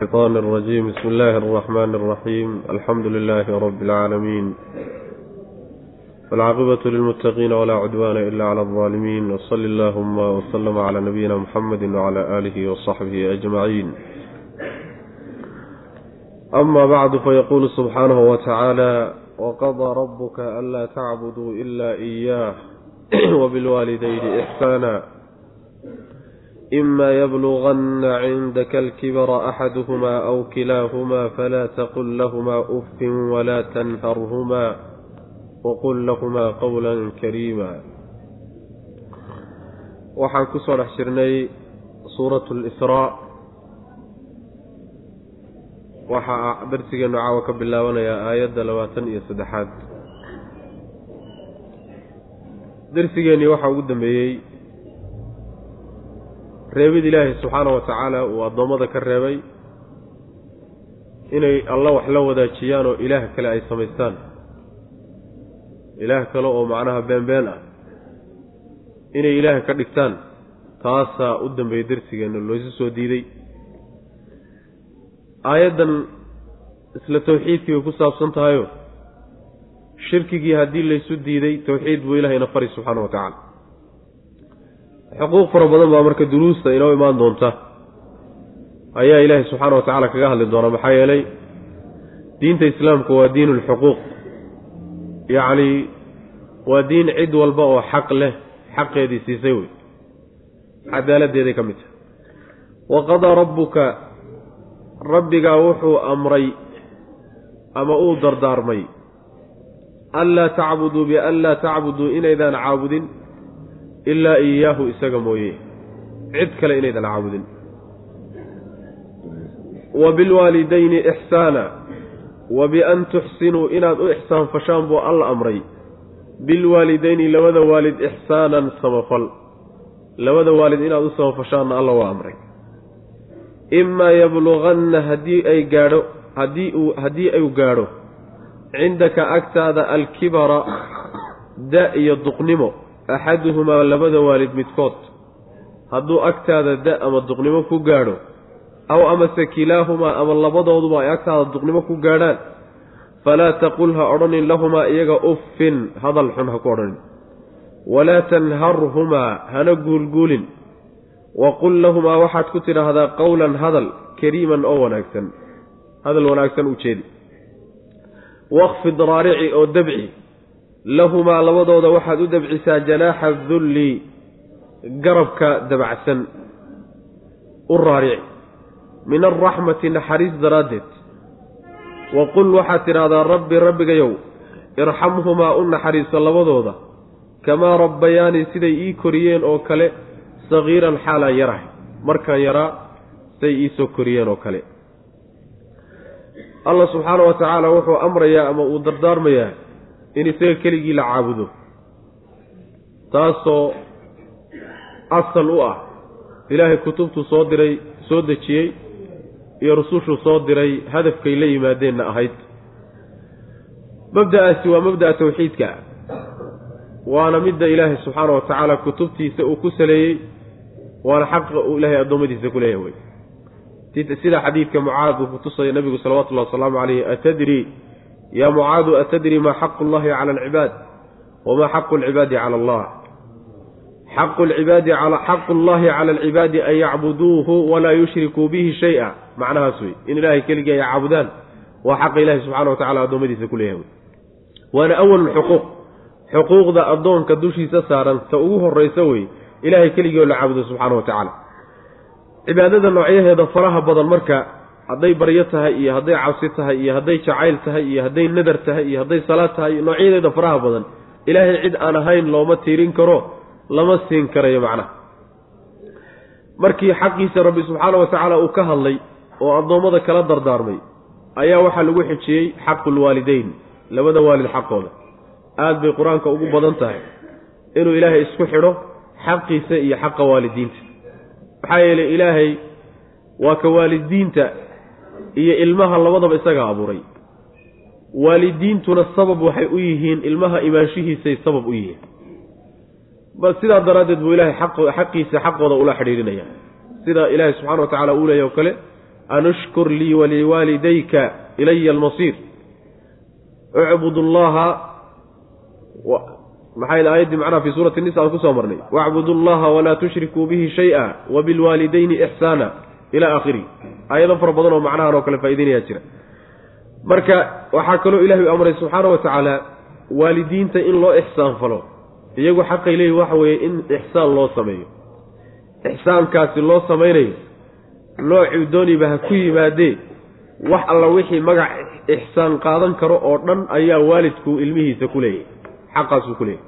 الشيطان الرجيم بسم الله الرحمن الرحيم الحمد لله رب العالمين والعاقبة للمتقين ولا عدوان إلا على الظالمين وصل اللهم وسلم على نبينا محمد وعلى آله وصحبه أجمعين أما بعد فيقول سبحانه وتعالى وقضى ربك ألا تعبدوا إلا إياه وبالوالدين إحسانا إما يبلغن عندك الكبر أحدهما أو كلاهما فلا تقل لهما أف ولا تنهرهما وقل لهما قولا كريما waxaan ku soo dhex jirnay suuratu lisraa waxaa darsigeenu caawa ka bilaabanayaa aayadda labaatan iyo saddexaad darsigeennii waxaa ugu dambeeyey reebid ilaahay subxaana wa tacaala uu addoommada ka reebay inay alla wax la wadaajiyaan oo ilaah kale ay samaystaan. Ilaah kale oo macnaha beenbeen ah. Inay ilaah ka dhigtaan taasaa u dambeeyey darsigeenna loosu soo diiday. Aayaddan isla tawxiidkii bay ku saabsan tahayo shirkigii haddii laysu diiday tawxiid buu ilahayna fari subxaana wa tacaala xuquuq fara badan baa marka duruusta inoo imaan doonta. Ayaa ilaahay subxaana wa tacaala kaga hadli doonaa maxaa yeelay diinta islaamku waa diin ulxuquuq yacni waa diin cid walba oo xaq leh xaqeedii siisay wey. Cadaaladdeeday ka mid tahay wa qadaa rabbuka rabbigaa wuxuu amray ama uu dardaarmay. Anlaa tacbuduu bianlaa tacbuduu inaydaan caabudin ilaa iyaahu isaga mooye. Cid kale inaydan caabudin. Wa bilwaalidayni ixsaana wa bian tuxsinuu inaad u ixsaan fashaan buu alla amray. Bilwaalidayni labada waalid ixsaanan samafal. Labada waalid inaad u samafashaanna alla waa amray. Imaa yabluganna haddii ay gaadho haddii uu haddii ay gaadho cindaka agtaada alkibara da iyo duqnimo axaduhumaa labada waalid midkood hadduu agtaada da ama duqnimo ku gaadho aw amase kilaahumaa ama labadooduba ay agtaada duqnimo ku gaadhaan falaa taqul ha odhanin lahumaa iyaga uffin hadal xun ha ku odhanin walaa tanharhumaa hana guulguulin wa qul lahumaa waxaad ku tidhaahdaa qowlan hadal kariiman oo wanaagsan hadal wanaagsan u jeedi waqfid raarici oo dabci lahumaa labadooda waxaad u dabcisaa janaaxa dulli garabka dabacsan u raarici min alraxmati naxariis daraaddeed. Wa qul waxaad tidhaahdaa rabbi rabbigayow irxamhumaa u naxariiso labadooda kamaa rabbayaanii siday ii koriyeen oo kale sagiiran xaalaan yarahay markaan yaraa say iisoo koriyeen oo kale. Allah subxaana wa tacaala wuxuu amrayaa ama uu dardaarmayaa in isaga keligii la caabudo taasoo asal u ah. Ilaahay kutubtuu soo diray soo dejiyey iyo rusushuu soo diray hadafkay la yimaadeenna ahayd. Mabda'aasi waa mabda'a tawxiidka. Waana midda ilaahay subxaana wa tacaala kutubtiisa uu ku saleeyey waana xaqa uu ilaahay addoommadiisa ku leeyahay wey. Sida xadiidka mucaad uu kutusaya nabigu salawatullahi wasalaamu calayhi atadri yaa mucaadu atadri maa xaqu llahi cala alcibaad wamaa xaqu alcibaadi cala allah. Xaqu llahi cala alcibaadi an yacbuduuhu walaa yushrikuu bihi shay-a. Macnahaas wey in ilaahay keligii ay caabudaan waa xaqa ilahi subxana wa tacala addoommadiisa ku leeyahay. Waana awalu lxuquuq xuquuqda addoonka dushiisa saaran ta ugu horraysa wey ilaahay keligii oo la caabudo subxaana wa tacaala cibaadada noocyaheeda faraha badan marka hadday baryo tahay iyo hadday cabsi tahay iyo hadday jacayl tahay iyo hadday nadar tahay iyo hadday salaad tahay noocyadeeda faraha badan ilaahay cid aan ahayn looma tiirin karo lama siin karayo macnaha. Markii xaqiisa rabbi subxaana wa tacaala uu ka hadlay oo addoommada kala dardaarmay ayaa waxaa lagu xijiyey xaqulwaalideyn labada waalid xaqooda. Aada bay qur'aanka ugu badan tahay inuu ilaahay isku xidho xaqiisa iyo xaqa waalidiinta. Maxaa yeelay ilaahay waa ka waalidiinta iyo ilmaha labadaba isagaa abuuray. Waalidiintuna sabab waxay u yihiin ilmaha imaanshihiisay sabab u yihiin. Bal sidaa daraaddeed buu ilaahay xaq xaqiisa xaqooda ula xidhiirinaya sida ilaahay subxana wa tacala uu leeyahy o kale anushkur lii waliwaalidayka ilaya almasiir. Ucbud llaha maxay aayaddii macnaha fi suurati nisa aan ku soo marnay. Wacbudu llaha walaa tushrikuu bihi shay-a wabilwaalidayni ixsaana ila aakhirihi aayado fara badan oo macnahan oo kale faa'ideynaya jira. Marka waxaa kaloo ilahay u amray subxaana wa tacaala waalidiinta in loo ixsaan falo. Iyagu xaqay leeyihiin waxa weeye in ixsaan loo sameeyo. Ixsaankaasi loo samaynayo noocuu dooniba ha ku yimaadee wax alla wixii magac ixsaan qaadan karo oo dhan ayaa waalidku ilmihiisa ku leeyahy xaqaasuu ku leeyahy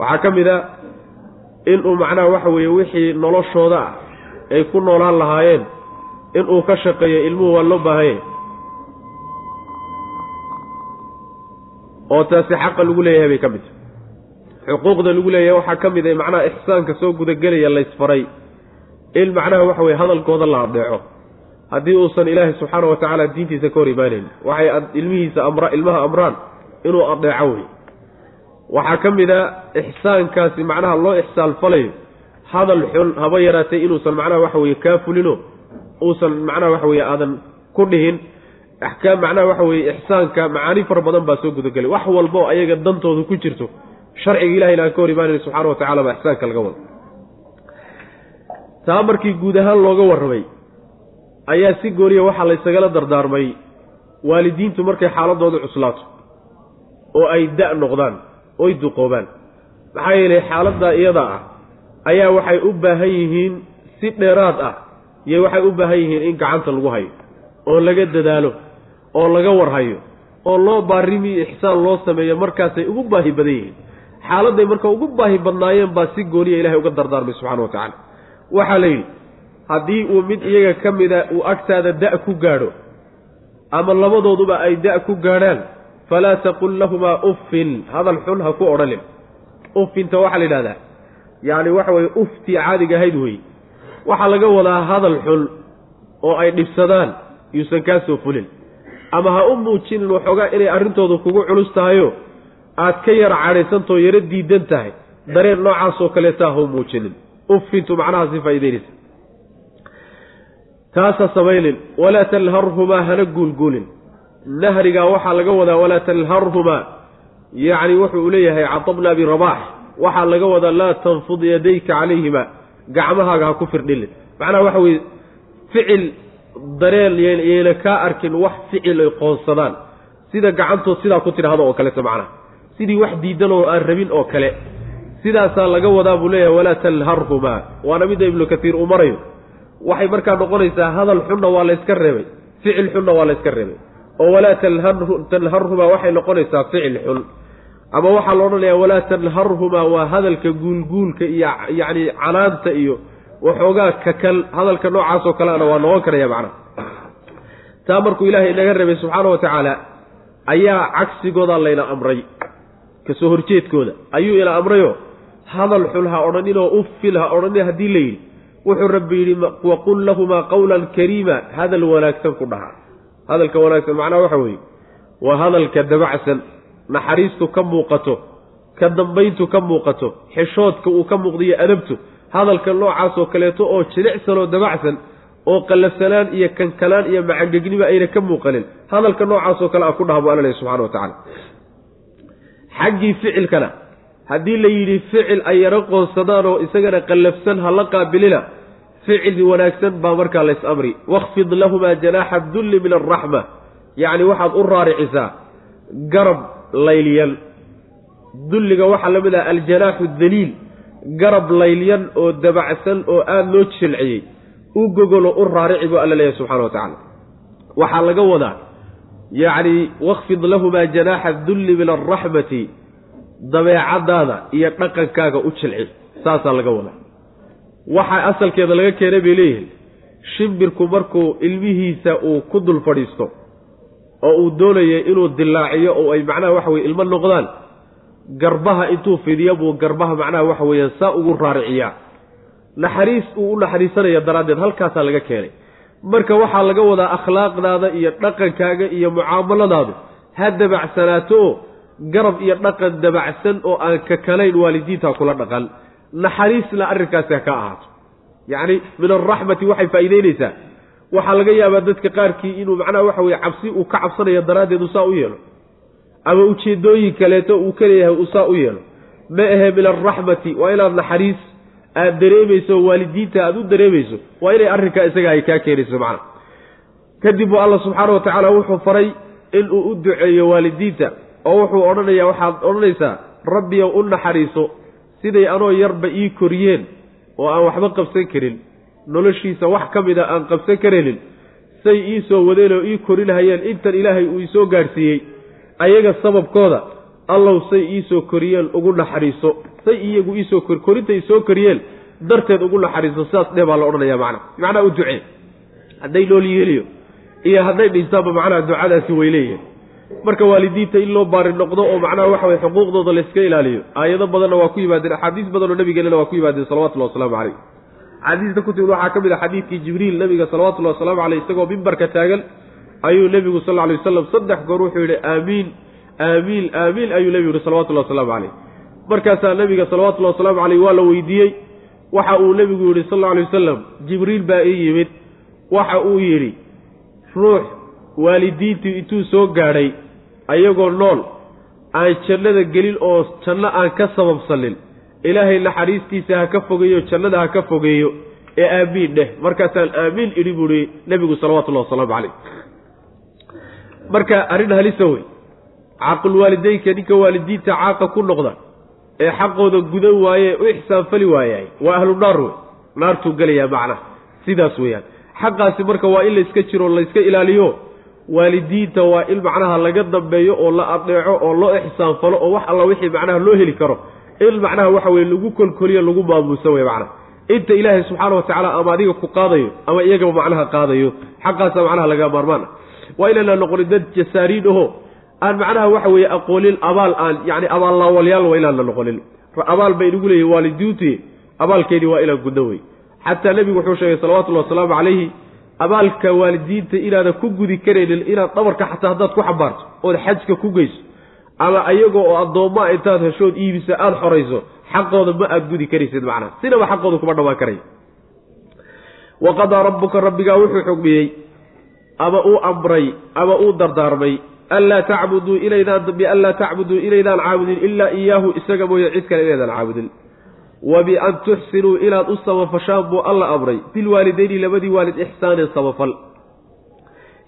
waxaa ka mid a inuu macnaha waxa weeye wixii noloshooda ah ay ku noolaan lahaayeen inuu ka shaqeeyo ilmuhu waa loo baahanya oo taasi xaqa lagu leeyahay bay ka mid tahay. Xuquuqda lagu leeyahay waxaa ka mid a macnaha ixsaanka soo gudagelaya laysfaray in macnaha waxa weye hadalkooda la adeeco haddii uusan ilaahay subxaana wa tacaala diintiisa ka hor imaanayn waxay ilmihiisa amra ilmaha amraan inuu adeeco wey waxaa ka mid a ixsaankaasi macnaha loo ixsaan falayo hadal xun haba yaraatay inuusan macnaha waxa weye kaa fulino uusan macnaha waxa weye aadan ku dhihin axkaam macnaha waxa weye ixsaanka macaani fara badan baa soo gudagelay. Wax walba oo ayaga dantooda ku jirto sharciga ilahayna aan ka hor imaanayn subxana wa tacala baa ixsaanka laga wada taa markii guud ahaan looga warramay ayaa si gooniya waxaa laysagala dardaarmay waalidiintu markay xaaladooda cuslaato oo ay da' noqdaan oy duqoobaan. Maxaa yeelay xaaladdaa iyada ah ayaa waxay u baahan yihiin si dheeraad ah iyo waxay u baahan yihiin in gacanta lagu hayo oo laga dadaalo oo laga warhayo oo loo baarimi ixsaan loo sameeyo markaasay ugu baahi badan yihiin. Xaaladday marka ugu baahi badnaayeen baa si gooniya ilahay uga dardaarmay subxana wa tacaala. Waxaa la yidhi haddii uu mid iyaga ka mida uu agtaada da' ku gaadho ama labadooduba ay da' ku gaadhaan falaa taqul lahumaa uffin. Hadal xun ha ku odhanin uffinta waxaa la yidhahdaa yacni waxa weye uftii caadiga ahayd weeye waxaa laga wadaa hadal xun oo ay dhibsadaan yuusan kaa soo fulin. Ama ha u muujinin waxoogaa inay arrintoodu kugu culus tahayo aad ka yara cadhaysantao yaro diidan tahay dareen noocaasoo kaleetaa ha u muujinin. Uffintu macnahaasi faa'idaynaysa taasa samaynin walaa talharhumaa hana guulguulin. Nahrigaa waxaa laga wadaa walaa talharhumaa yacni wuxuu leeyahay catabna birabaax waxaa laga wadaa laa tanfud yadayka calayhima. Gacmahaaga ha ku firdhilin. Macnaha waxa weye ficil dareen yayna kaa arkin wax ficil ay qoonsadaan. Sida gacantood sidaa ku tidhaahdo oo kaleta macnaha sidii wax diidan oo aan rabin oo kale. Sidaasaa laga wadaa buu leeyahay walaa talharhumaa waana midda ibnu katiir uu marayo. Waxay markaa noqonaysaa hadal xunna waa layska reebay. Ficil xunna waa layska reebay. Oo walaa tanharhumaa waxay noqonaysaa ficil xun ama waxaa la odhanayaa walaa tanharhumaa waa hadalka guulguulka iyo yacni canaanta iyo waxoogaa kakal hadalka noocaasoo kaleana waa noqon karaya macnaha taa markuu ilaahay inaga reebay subxaana wa tacaala ayaa cagsigoodaa layna amray ka soo horjeedkooda. Ayuu ina amrayo hadal xun ha odhaninoo uffil ha odhanin haddii la yidhi. Wuxuu rabbi yidhi waqul lahumaa qawlan kariima. Hadal wanaagsan ku dhaha. Hadalka wanaagsan macnaha waxa weeye waa hadalka dabacsan naxariistu ka muuqato ka dambayntu ka muuqato xeshoodka uu ka muuqdiyo adabtu hadalka noocaasoo kaleeto oo jilicsanoo dabacsan oo qallafsanaan iyo kankanaan iyo macangegnima ayna ka muuqanin hadalka noocaasoo kale a ku dhaha buu alla lehy subxana wa tacaala. Xaggii ficilkana haddii la yidhi ficil ay yaro qoonsadaan oo isagana qallafsan ha la qaabilina ficil wanaagsan baa markaa lays amri. Wakhfid lahumaa janaaxa dulli min alraxma yacni waxaad u raaricisaa garab laylyan dulliga waxaa la mid ah aljanaaxu daliil garab laylyan oo dabacsan oo aada loo jilciyey. U gogolo u raarici buu alla leeyahy subxana wa tacaala. Waxaa laga wadaa yacni wakhfid lahumaa janaaxa dulli min alraxmati dabeecadaada iyo dhaqankaaga u jilci. Saasaa laga wadaa. Waxaa asalkeeda laga keenay bay leeyihiin shimbirku markuu ilmihiisa uu ku dul fadhiisto oo uu doonaya inuu dilaaciyo oo ay macnaha waxa weye ilmo noqdaan. Garbaha intuu fidiyo buu garbaha macnaha waxa weeyaan saa ugu raariciyaa. Naxariis uu u naxariisanaya daraaddeed halkaasaa laga keenay. Marka waxaa laga wadaa akhlaaqdaada iyo dhaqankaaga iyo mucaamaladaadu ha dabacsanaato oo garab iyo dhaqan dabacsan oo aan kakalayn waalidiinta kula dhaqan. Naxariisna arrinkaasi ha ka ahaato. Yacni min alraxmati waxay faa'iideyneysaa waxaa laga yaabaa dadka qaarkii inuu macnaha waxa weye cabsi uu ka cabsanayo daraaddeed uu saa u yeelo. Ama ujeedooyin kaleeto uu ka leeyahay uu saa u yeelo. Ma ahe min alraxmati waa inaad naxariis aada dareemayso waalidiinta aada u dareemayso waa inay arrinkaa isaga ay kaa keenayso macna. Kadib buu alla subxaana wa tacaala wuxuu faray inuu u duceeyo waalidiinta oo wuxuu odhanaya waxaad odhanaysaa rabbiyow u naxariiso siday anoo yarba ii koriyeen oo aan waxba qabsan karin noloshiisa wax ka mid a aan qabsan karaynin say ii soo wadeen oo ii korinahayeen intan ilaahay uu isoo gaadhsiiyey ayaga sababkooda allow say iisoo koriyeen ugu naxariiso say iyagu iisoo kor korintay soo koriyeen darteed ugu naxariiso sidaas dheh baa la odhanaya macna. Macnaha u ducee hadday nool yeeliyo iyo hadday dhintaanba macnaha ducadaasi way leeyihiin marka waalidiinta in loo baari noqdo oo macnaha waxa weye xuquuqdooda layska ilaaliyo aayado badanna waa ku yimaadeen axaadiis badanoo nabigeenana waa ku yimaadeen salawatullahi wasalaamu caleyh axaadiista ku timid waxaa ka mid a xadiidkii jibriil nabiga salawatullahi wasalaamu caleyh isagoo mimbarka taagan ayuu nebigu sal alay wasalam saddex goor wuxuu yidhi aamiin aamiin aamiin ayuu nebigu yihi salawatullahi wasalaamu caleyh markaasaa nebiga salawatullahi wasalaamu caleyh waa la weydiiyey waxa uu nebigu yidhi sal alla alay wasalam jibriil baa ii yimid. Waxa uu yidhi ruux waalidiintii intuu soo gaadhay ayagoo nool aan jannada gelin oo janno aan ka sababsanin ilaahay naxariistiisa ha ka fogeeyo jannada ha ka fogeeyo ee aamiin dheh. Markaasaan aamiin idhi buuhi nebigu salawatullahi wasalaamu caleyh marka arrin halisa wey. Caqulwaalideynka ninka waalidiinta caaqa ku noqda ee xaqooda gudan waaye u ixsaanfali waayahay waa ahlu naar wey. Naartuu gelayaa macnaha sidaas weeyaan. Xaqaasi marka waa in layska jiro layska ilaaliyo waalidiinta waa in macnaha laga dambeeyo oo la adeeco oo loo ixsaanfalo oo wax alla wixii macnaha loo heli karo in macnaha waxa weye lagu kolkoliyo lagu maamuuso wey macnaha. Inta ilaahay subxaana wa tacaala ama adiga ku qaadayo ama iyagaba macnaha qaadayo xaqaasa macnaha laga maarmaan. Waa inaynaan noqonin dad jasaariin aho aan macnaha waxa weeye aqoonin abaal aan yani abaallaawalyaan waa inaanna noqonin. Abaal bay inugu leeyihiin waalidiinti abaalkeedii waa inaan gudno wey xataa nebigu wuxuu sheegay salawatullahi wasalaamu calayhi abaalka waalidiinta inaadan ku gudi karaynin inaad dhabarka xataa haddaad ku xambaarto ood xajka ku geyso ama ayaga oo addoommaa intaad heshood iibisa aada xorayso xaqooda ma aada gudi karaysid macnaha. Sinaba xaqooda kuma dhawaan karay wa qadaa rabbuka rabbigaa wuxuu xugmiyey ama uu amray ama uu dardaarmay anlaa tacbuduu inaydaan bianlaa tacbuduu inaydaan caabudin ilaa iyaahu isaga mooye cid kale inaydaan caabudin. Wa bian tuxsinuu inaad u samafashaan buu alla amray bilwaalidayni labadii waalid ixsaanin samafal.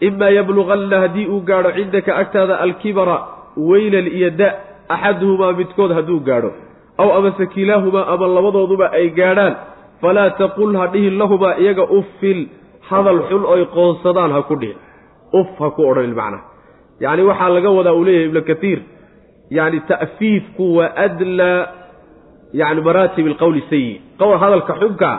Imaa yabluganna haddii uu gaadho cindaka agtaada alkibara weynan iyo da axaduhumaa midkood hadduu gaadho aw amase kilaahumaa ama labadooduba ay gaadhaan falaa taqul ha dhihin lahumaa iyaga uffin hadal xun oy qoonsadaan ha ku dhihin. Uf ha ku odhanin macnaha yacni waxaa laga wadaa uu leeyahay ibnu katiir yacni ta'fiifku waa adlaa yacni maraatib alqowli sayi hadalka xunkaa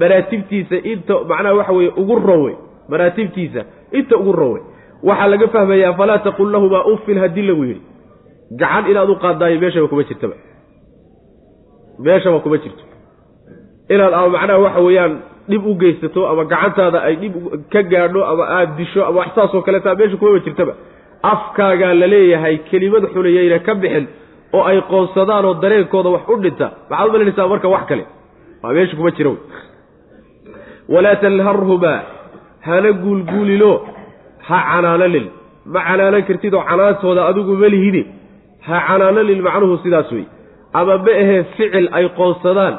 maraatibtiisa inta macnaha waxa weeye ugu rowe maraatibtiisa inta ugu rowe waxaa laga fahmayaa falaa taqul lahumaa uffin haddii lagu yidhi. Gacan inaad u qaadaayo meeshaba kuma jirtaba. Meeshaba kuma jirto. Inaad ama macnaha waxa weeyaan dhib u geysato ama gacantaada ay dhib ka gaadho ama aada disho ama wax saasoo kaleeta meesha kumaba jirtaba. Afkaagaa la leeyahay kelimad xunayayna ka bixin oo ay qoonsadaan oo dareenkooda wax u dhinta. Maxaad u malinaysaa marka wax kale? Waa meesha kuma jira walaa tanharhumaa hana guulguulilo ha canaananin ma canaanan kartid oo canaantooda adigu malihide ha canaananin macnuhu sidaas wey ama ma ahee ficil ay qoonsadaan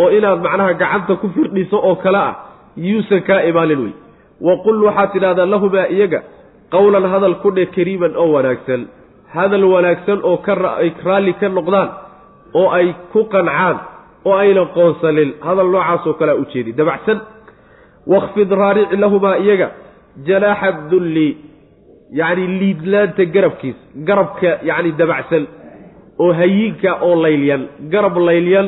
oo inaad macnaha gacanta ku firdhiso oo kale ah yuusan kaa imaanin wey wa qul waxaad tidhahdaa lahumaa iyaga qowlan hadal ku dhe kariiman oo wanaagsan. Hadal wanaagsan oo kaay raalli ka noqdaan oo ay ku qancaan oo aynan qoonsanin. Hadal noocaasoo kalea u jeedi. Dabacsan. Wakfid raarici lahumaa iyaga janaaxa dulli yacni liidlaanta garabkiis garabka yacni dabacsan oo hayinka oo laylyan garab laylyan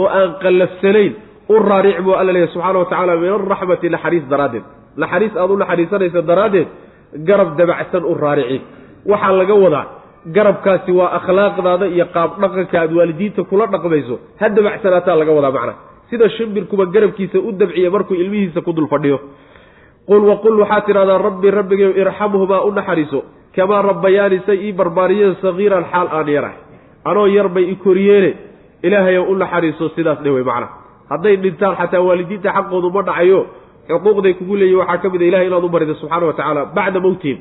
oo aan qallafsanayn u raaric buu alla leeyahy subxaana wa tacaala min araxmati naxariis daraaddeed. Naxariis aada u naxariisanaysa daraaddeed garab dabacsan u raarici waxaa laga wadaa garabkaasi waa akhlaaqdaada iyo qaab dhaqanka aad waalidiinta kula dhaqmayso ha dabacsanaataa laga wadaa macna. Sida shimbirkuba garabkiisa u dabciya markuu ilmihiisa ku dul fadhiyo qul waqul waxaad tidhahdaa rabbi rabbigayo irxamhumaa u naxariiso kamaa rabbayaani say ii barbaariyeen sagiiran xaal aan yarahay. Anoo yar bay i koriyeene. Ilaahayow u naxariiso sidaas dhe wey macna. Hadday dhintaan xataa waalidiinta xaqoodu ma dhacayo xuquuqday kugu leeyihiin waxaa ka mid a ilahay inaad u barido subxaana wa tacaala bacda mowtihim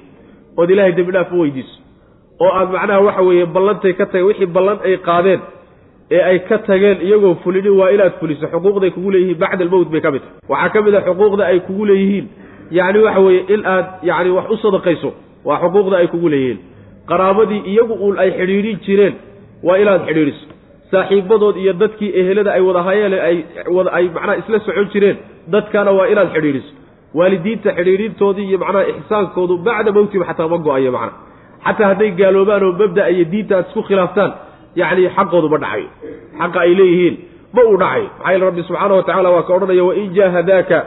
ood dembi dhaaf u weydiiso. Oo aad macnaha waxa weeye ballantay ka tageen wixii ballan ay qaadeen ee ay ka tageen iyagoo fulinin waa inaad fuliso xuquuqday kugu leeyihiin bacda almowt bay ka mid tahay. Waxaa ka mid a xuquuqda ay kugu leeyihiin yacni waxa weeye in aad yacni wax u sadaqayso waa xuquuqda ay kugu leeyihiin. Qaraabadii iyagu uun ay xidhiidhin jireen waa inaad xidhiidhiso. Saaxiibadood iyo dadkii ehelada ay wadahayeele ay ay macnaha isla socon jireen dadkana waa inaad xidhiidhiso. Waalidiinta xidhiidhintoodii iyo macnaha ixsaankoodu bacda mowtihim xataa ma go'ayo macnaha xataa hadday gaaloobaan oo mabda iyo diinta aad isku khilaaftaan yacni xaqoodu ma dhacayo xaqa ay leeyihiin ma uu dhacayo maxaa yeele rabbi subxaana wa tacala waa ka odhanaya wain jaahadaaka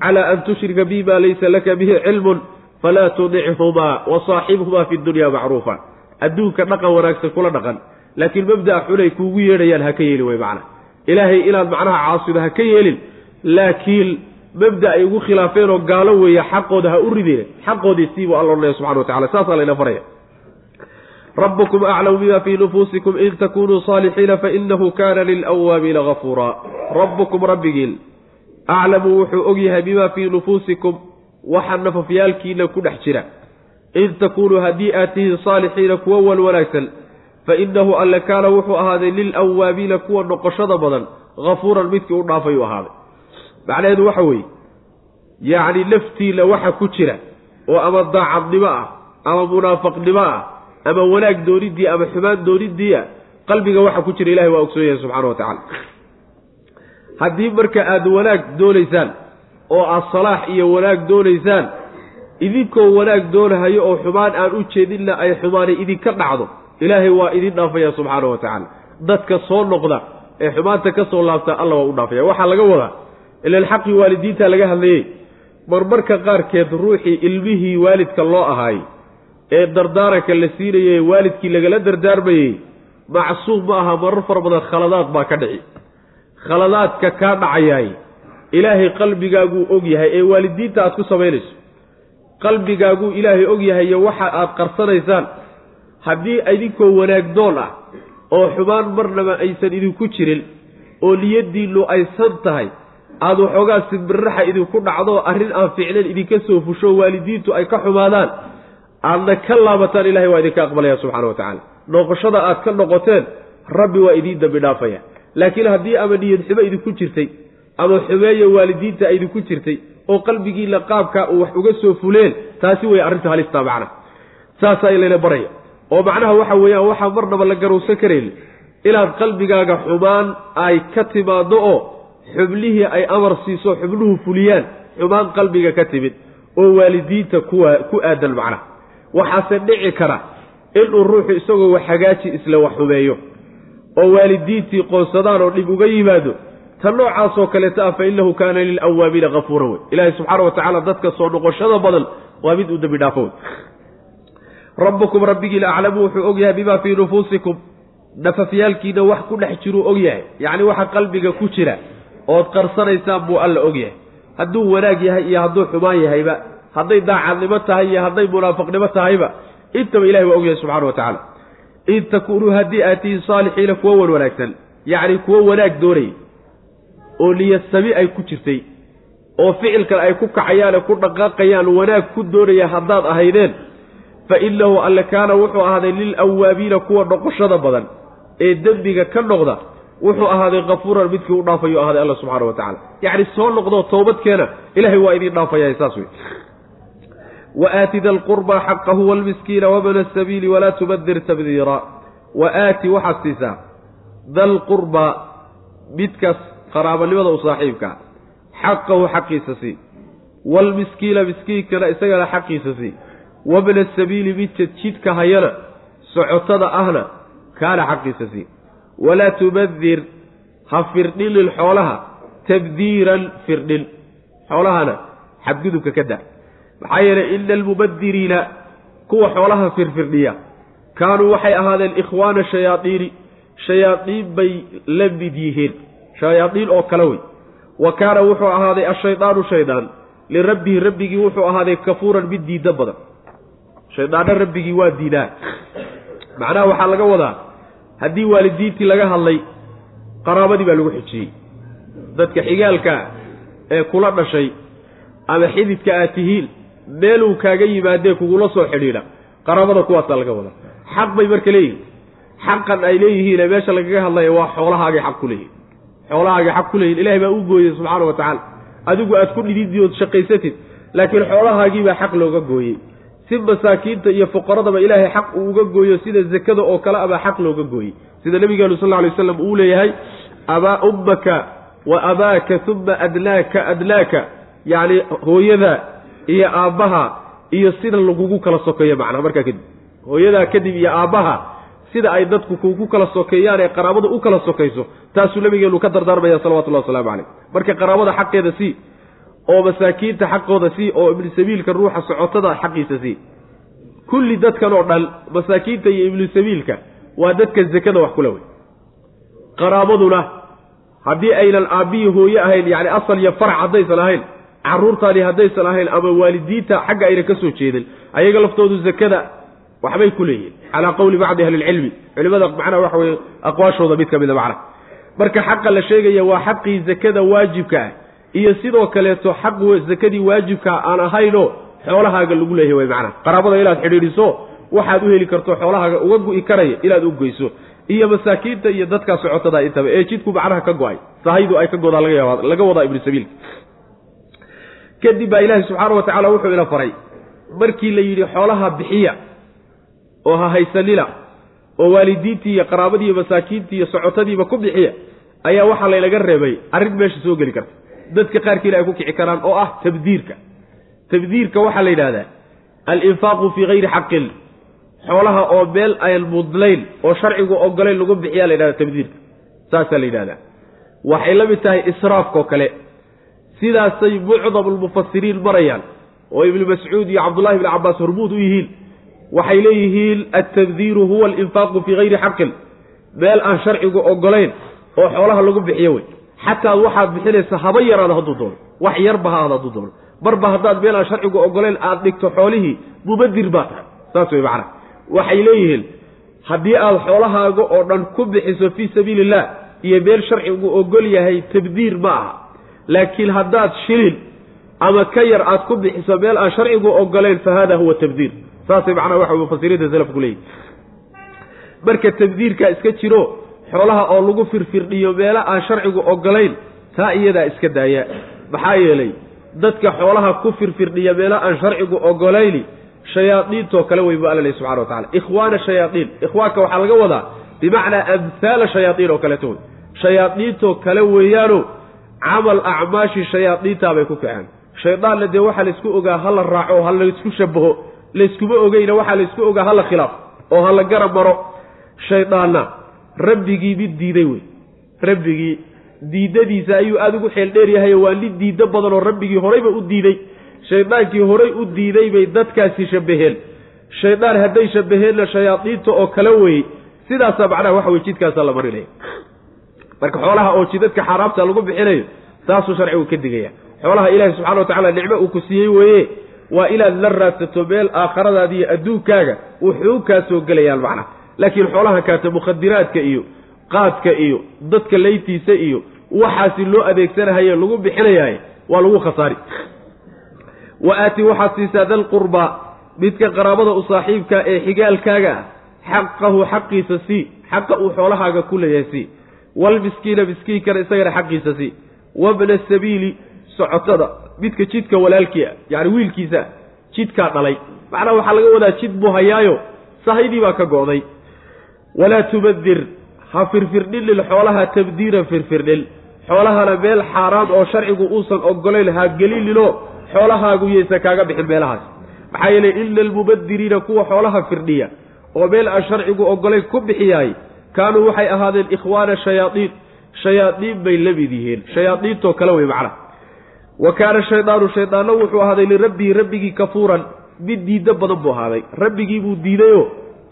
calaa an tushrika bi ma laysa laka bihi cilmun falaa tudichumaa wa saaxibhumaa fi dunya macruufa adduunka dhaqan wanaagsan kula dhaqan laakiin mabda'a xunay kuugu yeedhayaan ha ka yeelin wey macnaha ilaahay inaad macnaha caasido ha ka yeelin laakiin mabda ay ugu khilaafeen oo gaalo weeye xaqooda ha u rideen xaqoodii siibuu alla odhanaya subxana wa tacala saasaa layna faraya rabbukum aclamu bima fii nufuusikum in takunuu saalixiina fainahu kana lilawaabiina gafuuraa rabbukum rabbigiin aclamu wuxuu og yahay bima fii nufuusikum waxa nafafyaalkiina ku dhex jira. In takunuu haddii aad tihiin saalixiina kuwa wan wanaagsan fa inahu alle kaana wuxuu ahaaday lilawaabiina kuwa noqoshada badan hafuuran midkii u dhaafay u ahaaday. Macnaheedu waxa weeye yacni laftiina waxa ku jira oo ama daacadnimo ah ama munaafaqnimo ah ama wanaag dooniddii ama xumaan dooniddiia qalbiga waxa ku jira ilahay waa ogsoon yahay subxana wa tacala haddii marka aada wanaag doonaysaan oo aad salaax iyo wanaag doonaysaan idinkoo wanaag doonahayo oo xumaan aan u jeedinna ay xumaanay idinka dhacdo ilaahay waa idin dhaafaya subxaana wa tacaala. Dadka soo noqda ee xumaanta ka soo laabta alla waa u dhaafaya. Waxaa laga wadaa ilan xaqii waalidiinta laga hadlayey marmarka qaarkeed ruuxii ilmihii waalidka loo ahaayey ee dardaaranka la siinayey waalidkii lagala dardaarmayey macsuum ma aha marar fara badan khaladaad baa ka dhici khaladaadka kaa dhacayaay ilaahay qalbigaaguu og yahay ee waalidiinta aad ku samaynayso qalbigaaguu ilaahay og yahay iyo waxa aad qarsanaysaan haddii idinkoo wanaagdoon ah oo xumaan marnaba aysan idinku jirin oo niyaddiinnu aysan tahay aad waxoogaa simbirraxa idinku dhacdo arrin aan fiicnayn idinka soo fusho waalidiintu ay ka xumaadaan aadna ka laabataan ilahay waa idinka aqbalaya subxana wa tacaala. Noqoshada aad ka noqoteen rabbi waa idiin dambi dhaafaya laakiin haddii ama niyad xumo idinku jirtay ama xumeeya waalidiinta idinku jirtay oo qalbigiina qaabka uu wax uga soo fuleen taasi wey arrinta halistaa macna saasaa layna baraya. Oo macnaha waxa weeyaan waxaa marnaba la garowsan karayn inaad qalbigaaga xumaan ay ka timaaddo oo xublihii ay amar siiso xubnuhu fuliyaan xumaan qalbiga ka timid oo waalidiinta kuwa ku aadan macnaha waxaase dhici kara inuu ruuxu isagoo wax hagaaji isle wax xumeeyo oo waalidiintii qoonsadaan oo dhib uga yimaado ta noocaasoo kaleeta ah fa innahu kaana lilawaabiina kafuuran wey ilaahay subxaana wa tacaala dadka soo noqoshada badan waa mid uu dembi dhaafo rabbukum rabbigiina aclamu wuxuu og yahay bimaa fii nufuusikum. Nafafyaalkiina wax ku dhex jiruu og yahay. Yacni waxa qalbiga ku jira ood qarsanaysaan buu alla og yahay. Hadduu wanaag yahay iyo hadduu xumaan yahayba hadday daacadnimo tahay iyo hadday munaafaqnimo tahayba intaba ilahi waa og yahay subxana wa tacaala in takuunuu haddii aad tihiin saalixiina kuwo wan wanaagsan yacni kuwo wanaag doonayay oo niyasami ay ku jirtay oo ficilkan ay ku kacayaane ku dhaqaaqayaan wanaag ku doonaya haddaad ahaydeen fa innahu alle kaana wuxuu ahaaday lilawaabiina kuwa noqoshada badan ee dembiga ka noqda wuxuu ahaaday kafuuran midkii u dhaafayu ahaaday alla subxaana wa tacala yacni soo noqdoo toobadkeena ilahay waa idiin dhaafaya saas wey wa aati da lqurbaa xaqahu waalmiskiina wabna asabiili walaa tubadir tabdiira wa aati waxaad siisaa dalqurbaa midkaas qaraabanimada u saaxiibkaa xaqahu xaqiisa sii waalmiskiina miskiinkana isagana xaqiisa sii wabna sabiili midka jidka hayana socotada ahna kaana xaqiisa sii walaa tubadir ha firdhinin xoolaha tabdiiran firdhin xoolahana xadgudubka ka da maxaa yeelay ina almubadiriina kuwa xoolaha firfirdhiya kaanuu waxay ahaadeen ikhwaana shayaadiini shayaadiin bay la mid yihiin. Shayaadiin oo kale wey. Wa kaana wuxuu ahaaday ashaydaanu shaydaan lirabbihi rabbigii wuxuu ahaaday kafuuran mid diida badan. Shaydaanna rabbigii waa diidaa macnaha waxaa laga wadaa haddii waalidiintii laga hadlay qaraabadii baa lagu xijiyey. Dadka xigaalkaa ee kula dhashay ama xididka aad tihiin meeluu kaaga yimaadee kugula soo xidhiidha. Qaraabada kuwaasaa laga wadaa. Xaq bay marka leeyihiin xaqan ay leeyihiine meesha lagaga hadlaya waa xoolahaagay xaq ku leeyihiin xoolahaagay xaq ku leeyihiin ilahay baa u gooyey subxaana wa tacaala. Adigu aad ku dhididii ood shaqaysatid laakiin xoolahaagiibaa xaq looga gooyey. Si masaakiinta iyo fuqaradaba ilaahay xaq uu uga gooyo sida zakada oo kale abaa xaq looga gooyey. Sida nabigeenu sal alay waslam uu leeyahay abaa ummaka wa abaaka uma adnaaka adnaaka yacni hooyada iyo aabbaha iyo sida lagugu kala sokeeyo macnaha markaa kadib. Hooyadaa kadib iyo aabbaha sida ay dadku kugu kala sokeeyaan ee qaraabada u kala sokayso taasuu nabigeenu ka dardaarmaya salawatullahi waslamu caleyh marka qaraabada xaqeeda sii oo masaakiinta xaqooda sii oo ibnu sabiilka ruuxa socotada xaqiisa sii kulli dadkan oo dhan masaakiinta iyo ibnu sabiilka waa dadka zakada wax kula wey. Qaraabaduna haddii aynan aabbihii hooye ahayn yacni asal iyo farac haddaysan ahayn carruurtaani haddaysan ahayn ama waalidiinta xagga aynan ka soo jeedin ayaga laftoodu zakada waxbay ku leeyihiin calaa qowli bacdi ahli ilcilmi. Culimada macnaha waxa weye aqwaashooda mid ka mida macnaha. Marka xaqa la sheegaya waa xaqii zakada waajibka ah iyo sidoo kaleeto xaq zakadii waajibkaa aan ahaynoo xoolahaaga lagu leeyahay way macnaha. Qaraabada inaad xidhiidhiso waxaad u heli karto xoolahaaga uga gu'i karaya inaad u goyso iyo masaakiinta iyo dadkaa socotada intaba ee jidku macnaha ka go'ay sahaydu ay ka godaa laga wadaa ibnu sabiilka kadib baa ilaahi subxaana wa tacala wuxuu ina faray. Markii la yidhi xoolaha bixiya oo ha haysanina oo waalidiintii iyo qaraabadii iyo masaakiintii iyo socotadiiba ku bixiya ayaa waxaa laynaga reebay. Arrin meesha soo geli karta. Dadka qaarkiina ay ku kici karaan oo ah tabdiirka. Tabdiirka waxaa la yidhahdaa alinfaaqu fii hayri xaqin. Xoolaha oo meel ayan mudlayn oo sharcigu ogolayn lagu bixiyaa la yidhahda tabdiirka. Saasaa la yidhahdaa waxay la mid tahay israafkaoo kale sidaasay mucdam lmufasiriin marayaan oo ibnu mascuud iyo cabdullahi ibni cabbaas hormuud u yihiin waxay leeyihiin altabdiiru huwa alinfaaqu fii hayri xaqin. Meel aan sharcigu ogolayn oo xoolaha lagu bixiyo wey. Xataa waxaad bixinaysa haba yaraada hadduu doono. Wax yarba ha aad hadduu doono. Marba haddaad meel aan sharcigu ogolayn aad dhigto xoolihii mubadir baa tahay. Saas wey macana waxay leeyihiin haddii aad xoolahaaga oo dhan ku bixiso fii sabiili illah iyo meel sharcigu ogol yahay tabdiir ma aha laakiin haddaad shilin ama ka yar aad ku bixiso meel aan sharcigu ogolayn fa hada huwa tabdiir saasay macnaha waxa mufasiriinta salafku leeyihiin marka tabdiirkaa iska jiro xoolaha oo lagu firfirdhiyo meelo aan sharcigu ogolayn taa iyadaa iska daaya. Maxaa yeelay dadka xoolaha ku firfirdhiya meelo aan sharcigu ogolayni shayaadiintoo kale wey bu alla lehy subxana wa tacala ikhwaana shayaaiin ikhwaanka waxaa laga wadaa bimacnaa amhaala shayaaiin oo kaleeto wey shayaadiintoo kale weeyaano camal acmaashi shayaadiintaabay ku kaceen. Shaydaanna dee waxaa laysku ogaa ha la raaco ha laysku shabaho layskuma ogeyna waxaa laysku ogaa ha la khilaaf oo ha la garab maro. Shaydaanna rabbigii mid diiday wey. Rabbigii diidadiisa ayuu aada ugu xeel dheer yahay waa mid diiddo badan oo rabbigii horeyba u diiday. Shaydaankii horay u diiday bay dadkaasi shabbaheen. Shaydaan hadday shabbaheenna shayaadiinta oo kale weyey sidaasaa macnaha waxa weye jidkaasaa la marinaya marka xoolaha oo jidadka xaaraamta lagu bixinayo taasuu sharcigu ka digaya. Xoolaha ilaahi subxana wa tacala nicmo uu ku siiyey weeye waa inaad la raadsato meel aakhiradaada iyo adduunkaaga wuxuu kaa soo gelayaan macnaha laakiin xoolaha kaata mukhadiraadka iyo qaadka iyo dadka laytiisa iyo waxaasi loo adeegsanahaye lagu bixinayahay waa lagu khasaari. Wa aati waxaad siisaa dalqurbaa midka qaraabada u saaxiibka ee xigaalkaaga ah xaqahu xaqiisa sii xaqa uu xoolahaaga ku leeyahay sii walmiskiina miskiinkana isagana xaqiisa sii wabna sabiili socotada midka jidka walaalkii ah yacni wiilkiisa jidkaa dhalay. Macnaha waxaa laga wadaa jid buu hayaayo sahaydii baa ka go'day. Walaa tubadir ha firfirdhinin xoolaha tabdiiran firfirdhin xoolahana meel xaaraam oo sharcigu uusan ogolayn ha gelininoo xoolahaagu yaysa kaaga bixin meelahaas. Maxaa yeelay ina almubadiriina kuwa xoolaha firdhiya oo meel aan sharcigu ogolayn ku bixiyaay kaanuu waxay ahaadeen ikhwaana shayaaiin shayaadiin bay la mid yihiin. Shayaadiintoo kale wey macnaha wa kaana shaydaanu shaydaanna wuxuu ahaaday lirabbihi rabbigii kafuuran. Mid diiddo badan buu ahaaday. Rabbigii buu diidayoo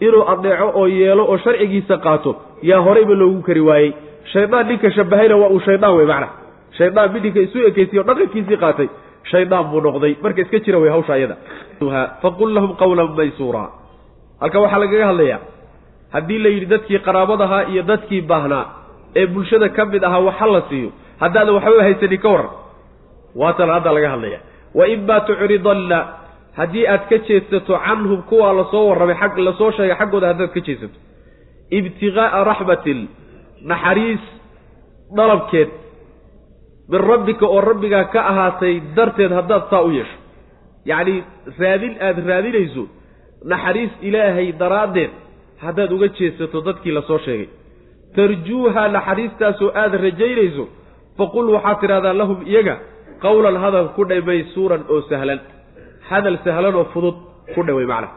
inuu adeeco oo yeelo oo sharcigiisa qaato. Yaa horeyba loogu kari waayey. Shaydaan ninka shabahayna waa uu shaydaan wey macnaha shaydaan mid ninka isu ekeysiyo dhaqankiisii qaatay shaydaan buu noqday. Marka iska jira wey hawsha ayada. Faqul lahum qawlan maysuura. Halka waxaa lagaga hadlayaa haddii la yidhi dadkii qaraabadahaa iyo dadkii baahnaa ee bulshada ka mid ahaa waxa la siiyo haddaadan waxbaba haysanin ka waran. Waatan hadda laga hadlaya. Wa imaa tucridanna haddii aad ka jeedsato canhum kuwaa la soo warramay xag la soo sheegay xaggooda haddaad ka jeedsato ibtiqaa'a raxmatin naxariis dalabkeed. Min rabbika oo rabbigaa ka ahaatay darteed haddaad saa u yeesho. Yacni raadin aada raadinayso naxariis ilaahay daraaddeed haddaad uga jeedsato dadkii la soo sheegay. Tarjuuha naxariistaasoo aada rajaynayso faqul waxaad tidhahdaa lahum iyaga qawlan hadal ku dhamay suuran oo sahlan. Hadal sahlan oo fudud ku dhaway macna.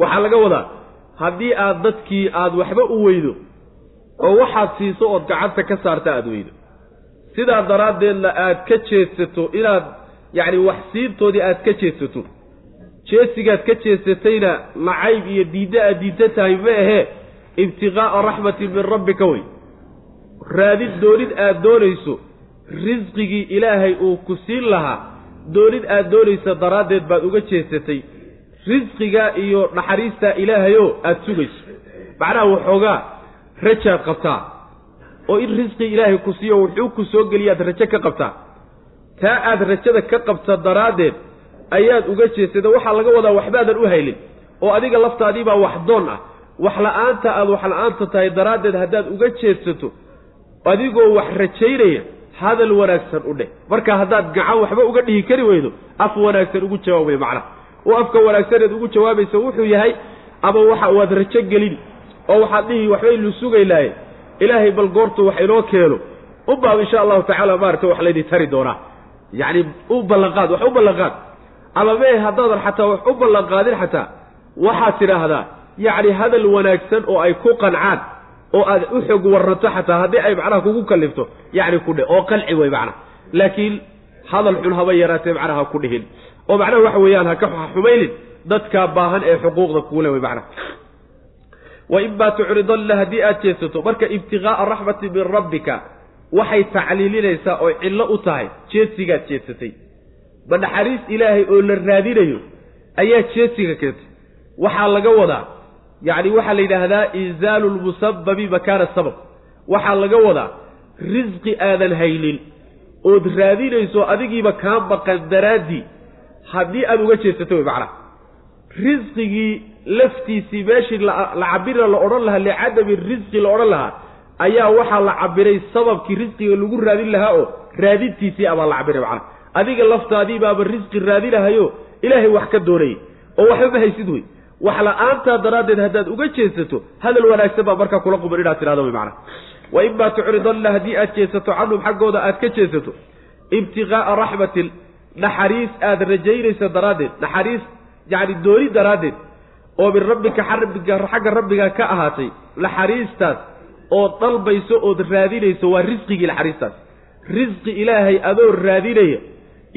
Waxaa laga wadaa haddii aad dadkii aada waxba u weydo oo waxaad siiso ood gacanta ka saarta aada weydo. Sidaa daraaddeedna aad ka jeedsato inaad yacni wax siintoodii aad ka jeedsato jeesigaad ka jeedsatayna nacayb iyo diidda aad diidda tahay ma ahee ibtiqaa'a raxmatin min rabbika wey. Raadid doonid aad doonayso risqigii ilaahay uu ku siin lahaa doonid aad doonaysa daraaddeed baad uga jeesatay. Risqigaa iyo naxariistaa ilaahayoo aada sugayso. Macnaha waxoogaa rajaad qabtaa. Oo in risqi ilaahay ku siiyo wuxuu ku soo geliyaad rajo ka qabtaa. Taa aad rajada ka qabta daraaddeed ayaad uga jeesata waxaa laga wadaa waxbaadan u haylin oo adiga laftaadiibaa wax doon ah. Wax la'aanta aad wax la'aanta tahay daraaddeed haddaad uga jeedsato adigoo wax rajaynaya hadal wanaagsan u dheh. Marka haddaad gacan waxba uga dhihi kari weydo af wanaagsan ugu jawaabay macnaha. Oo afka wanaagsaneed ugu jawaabaysa wuxuu yahay ama waxa waad rajo gelin oo waxaad dhihi waxbaynu sugaynaaye ilaahay bal goortu wax inoo keeno unbaab insha allahu tacaala maarata wax laydin tari doonaa. Yacni u ballanqaad wax u ballanqaad ama mee haddaadan xataa wax u ballanqaadin xataa waxaad tidhaahdaa yacni hadal wanaagsan oo ay ku qancaan oo aad u xog warranto xataa haddii ay macnaha kugu kallifto yacni ku dhe oo qanci wey macnaha. Laakiin hadal xun haba yaraatee macnaha ha ku dhihin. oo macnaha waxa weeyaan haka xumaynin dadkaa baahan ee xuquuqda kuule wey macnaha. Wa imaa tucridanna haddii aad jeedsato marka ibtiqaa'a raxmati min rabbika waxay tacliilinaysaa oo cillo u tahay jeedsigaad jeedsatay ma naxariis ilaahay oo la raadinayo ayaa jeedsiga keentay. Waxaa laga wadaa yacni waxaa la yidhaahdaa inzaalu lmusababi makaana sabab. Waxaa laga wadaa risqi aadan haynin. Ood raadinayso adigiiba kaa maqan daraaddii haddii aada uga jeedsato wey macnaha risqigii laftiisii meeshii la cabira la odhan lahaa licadami risqi la odhan lahaa ayaa waxaa la cabiray sababkii risqiga lagu raadin lahaa oo raadintiisii abaa la cabiray macnaha adiga laftaadii baaba risqi raadinahayo ilaahay wax ka doonayay oo waxba ma haysid wey. Wax la'aantaa daraaddeed haddaad uga jeedsato hadal wanaagsan baa markaa kula quban inaad tidhahdo wey macnaha. Wa imaa tucridanna haddii aad jeedsato canhum xaggooda aad ka jeedsato ibtiqaa'a raxmatin naxariis aada rajaynaysa daraaddeed naxariis yacni dooni daraaddeed oo min rabbika xarbiga xagga rabbiga ka ahaatay naxariistaas oo dalbayso ood raadinayso waa risqigii naxariistaas. Risqi ilaahay adoo raadinaya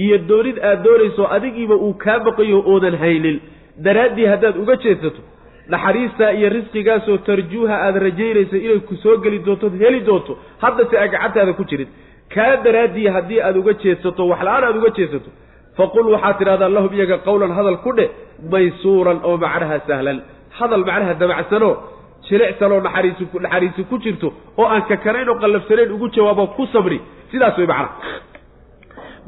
iyo doonid aad doonayso adigiiba uu kaa baqayo oodan haynin. Daraaddii haddaad uga jeedsato naxariistaa iyo risqigaasoo tarjuuha aada rajaynayso inay ku soo geli doonto heli doonto haddase aa gacantaada ku jirin kaa daraaddii haddii aad uga jeedsato wax la'aan aada uga jeedsato faqul waxaad tidhahdaa lahum iyaga qawlan hadal ku dheh maysuuran oo macnaha sahlan. Hadal macnaha dabacsanoo jilicsanoo naxariisi naxariisi ku jirto oo aan kakanayn oo qallafsanayn ugu jawaabo ku sabri. Sidaas way macnaha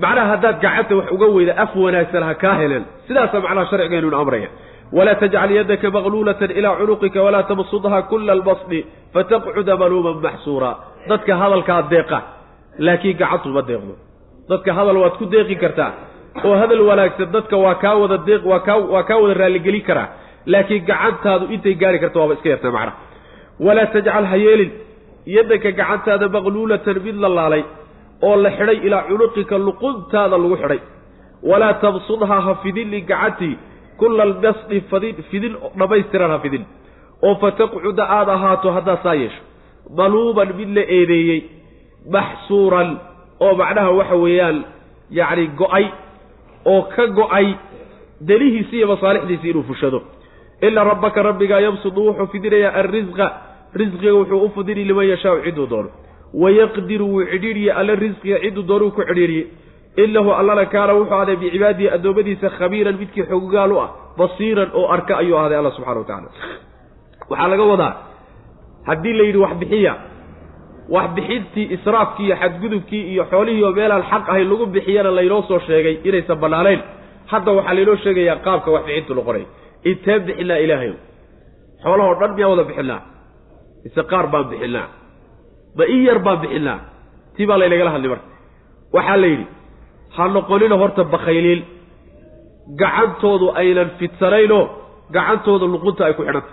macnaha haddaad gacanta wax uga weyda af wanaagsan ha kaa heleen sidaasa macnaha sharcigeennuna amraya. Walaa tajcal yadaka maqluulatan ilaa cunuqika walaa tabsudha kula albasdi fataqcuda maluuman maxsuura. Dadka hadalkaa deeqa laakiin gacantu ma deeqdo. Dadka hadal waad ku deeqi kartaa oo hadal wanaagsan dadka waa kaa wada deeq waa kaa waa kaa wada raalligelin karaa. Laakiin gacantaadu intay gaari karta waaba iska yartaa macnaha. Walaa tajcal ha yeelin. Yadaka gacantaada maqluulatan mid la laalay oo la xidhay ilaa cunuqika luquntaada lagu xidhay. Walaa tabsudhaa ha fidini gacantii kula albasdi fidin dhammaystiran ha fidin oo fataqcuda aada ahaato haddaad saa yeesho. Maluuman mid la eedeeyey maxsuuran oo macnaha waxa weeyaan yacni go'ay oo ka go'ay delihiisi iyo masaalixdiisi inuu fushado. Ina rabbaka rabbigaa yabsudu wuxuu fidinayaa alrisqa risqiga wuxuu u fidini liman yashaau cidduu doono wayaqdiru wuu cidhiidhiye alle risqiga cidduu doonuu ku cidhiidhiye inahu allana kaana wuxuu ahday bicibaadihi addoommadiisa khabiiran midkii xoggaal u ah basiiran oo arka ayuu ahday alla subxana wa tacala waxaa laga wadaa haddii la yidhi wax bixiya wax bixintii israafkii iyo xadgudubkii iyo xoolihii oo meelaan xaq ahayn lagu bixiyana laynoo soo sheegay inaysan bannaanayn hadda waxaa laynoo sheegayaa qaabka wax bixintu noqonay intee bixinaa ilaahayo xoolahoo dhan miyaa wada bixinaa mise qaar baan bixinaa ma in yar baan bixinaa. Tii baa laynagala hadlay marka. Waxaa la yidhi ha noqonina horta bakayliil gacantoodu aynan fidsanaynoo gacantooda luqunta ay ku xidhanta.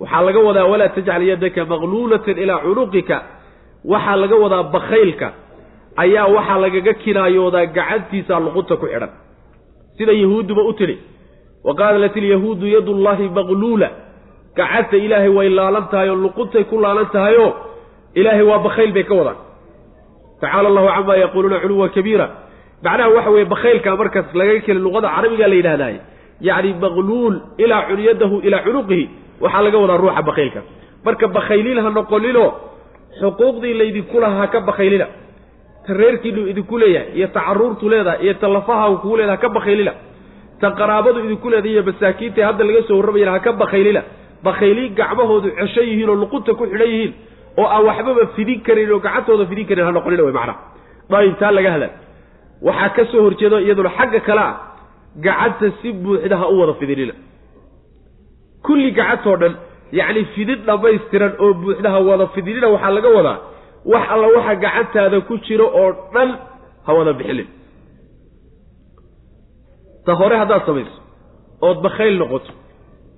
Waxaa laga wadaa walaa tajcal yadaka maqluulatan ilaa cunuqika. Waxaa laga wadaa bakaylka ayaa waxaa lagaga kinaayoodaa gacantiisa luqunta ku xidhan. Sida yahuudduba u tidhi wa qaalat ilyahuudu yadullaahi maqluula gacanta ilaahay way laalan tahay oo luquntay ku laalan tahayoo ilaahay waa bakayl bay ka wadaan. Tacaala allahu camaa yaquuluuna culuwan kabiira. Macnaha waxa weeye bakaylka markaas lagaga keli luqada carabiga la yidhahdaay yacni maqluul ilaa cunyadahu ilaa cunuqihi waxaa laga wadaa ruuxa bakaylka marka bakayliil ha noqonino xuquuqdii laydinku lahaa ha ka bakaylina ta reerkiinu idinku leeyahay iyo ta caruurtu leedahay iyo ta lafaha kugu leedahay ha ka bakaylina ta qaraabadu idinku leedahay iyo masaakiinta hadda laga soo warramayana ha ka bakaylina bakayliin gacmahoodu cesho yihiin oo luqunta ku xidhan yihiin oo aan waxbaba fidin karin oo gacantooda fidin karin ha noqonina way macnaha dayib taa laga hadla waxaa ka soo horjeedo iyaduna xagga kale ah gacanta si buuxda ha u wada fidinina. Kulli gacantoo dhan yacni fidin dhammaystiran oo buuxda ha wada fidinina waxaa laga wadaa wax alla waxa gacantaada ku jiro oo dhan ha wada bixinin. Ta hore haddaad samayso ood bakayl noqoto.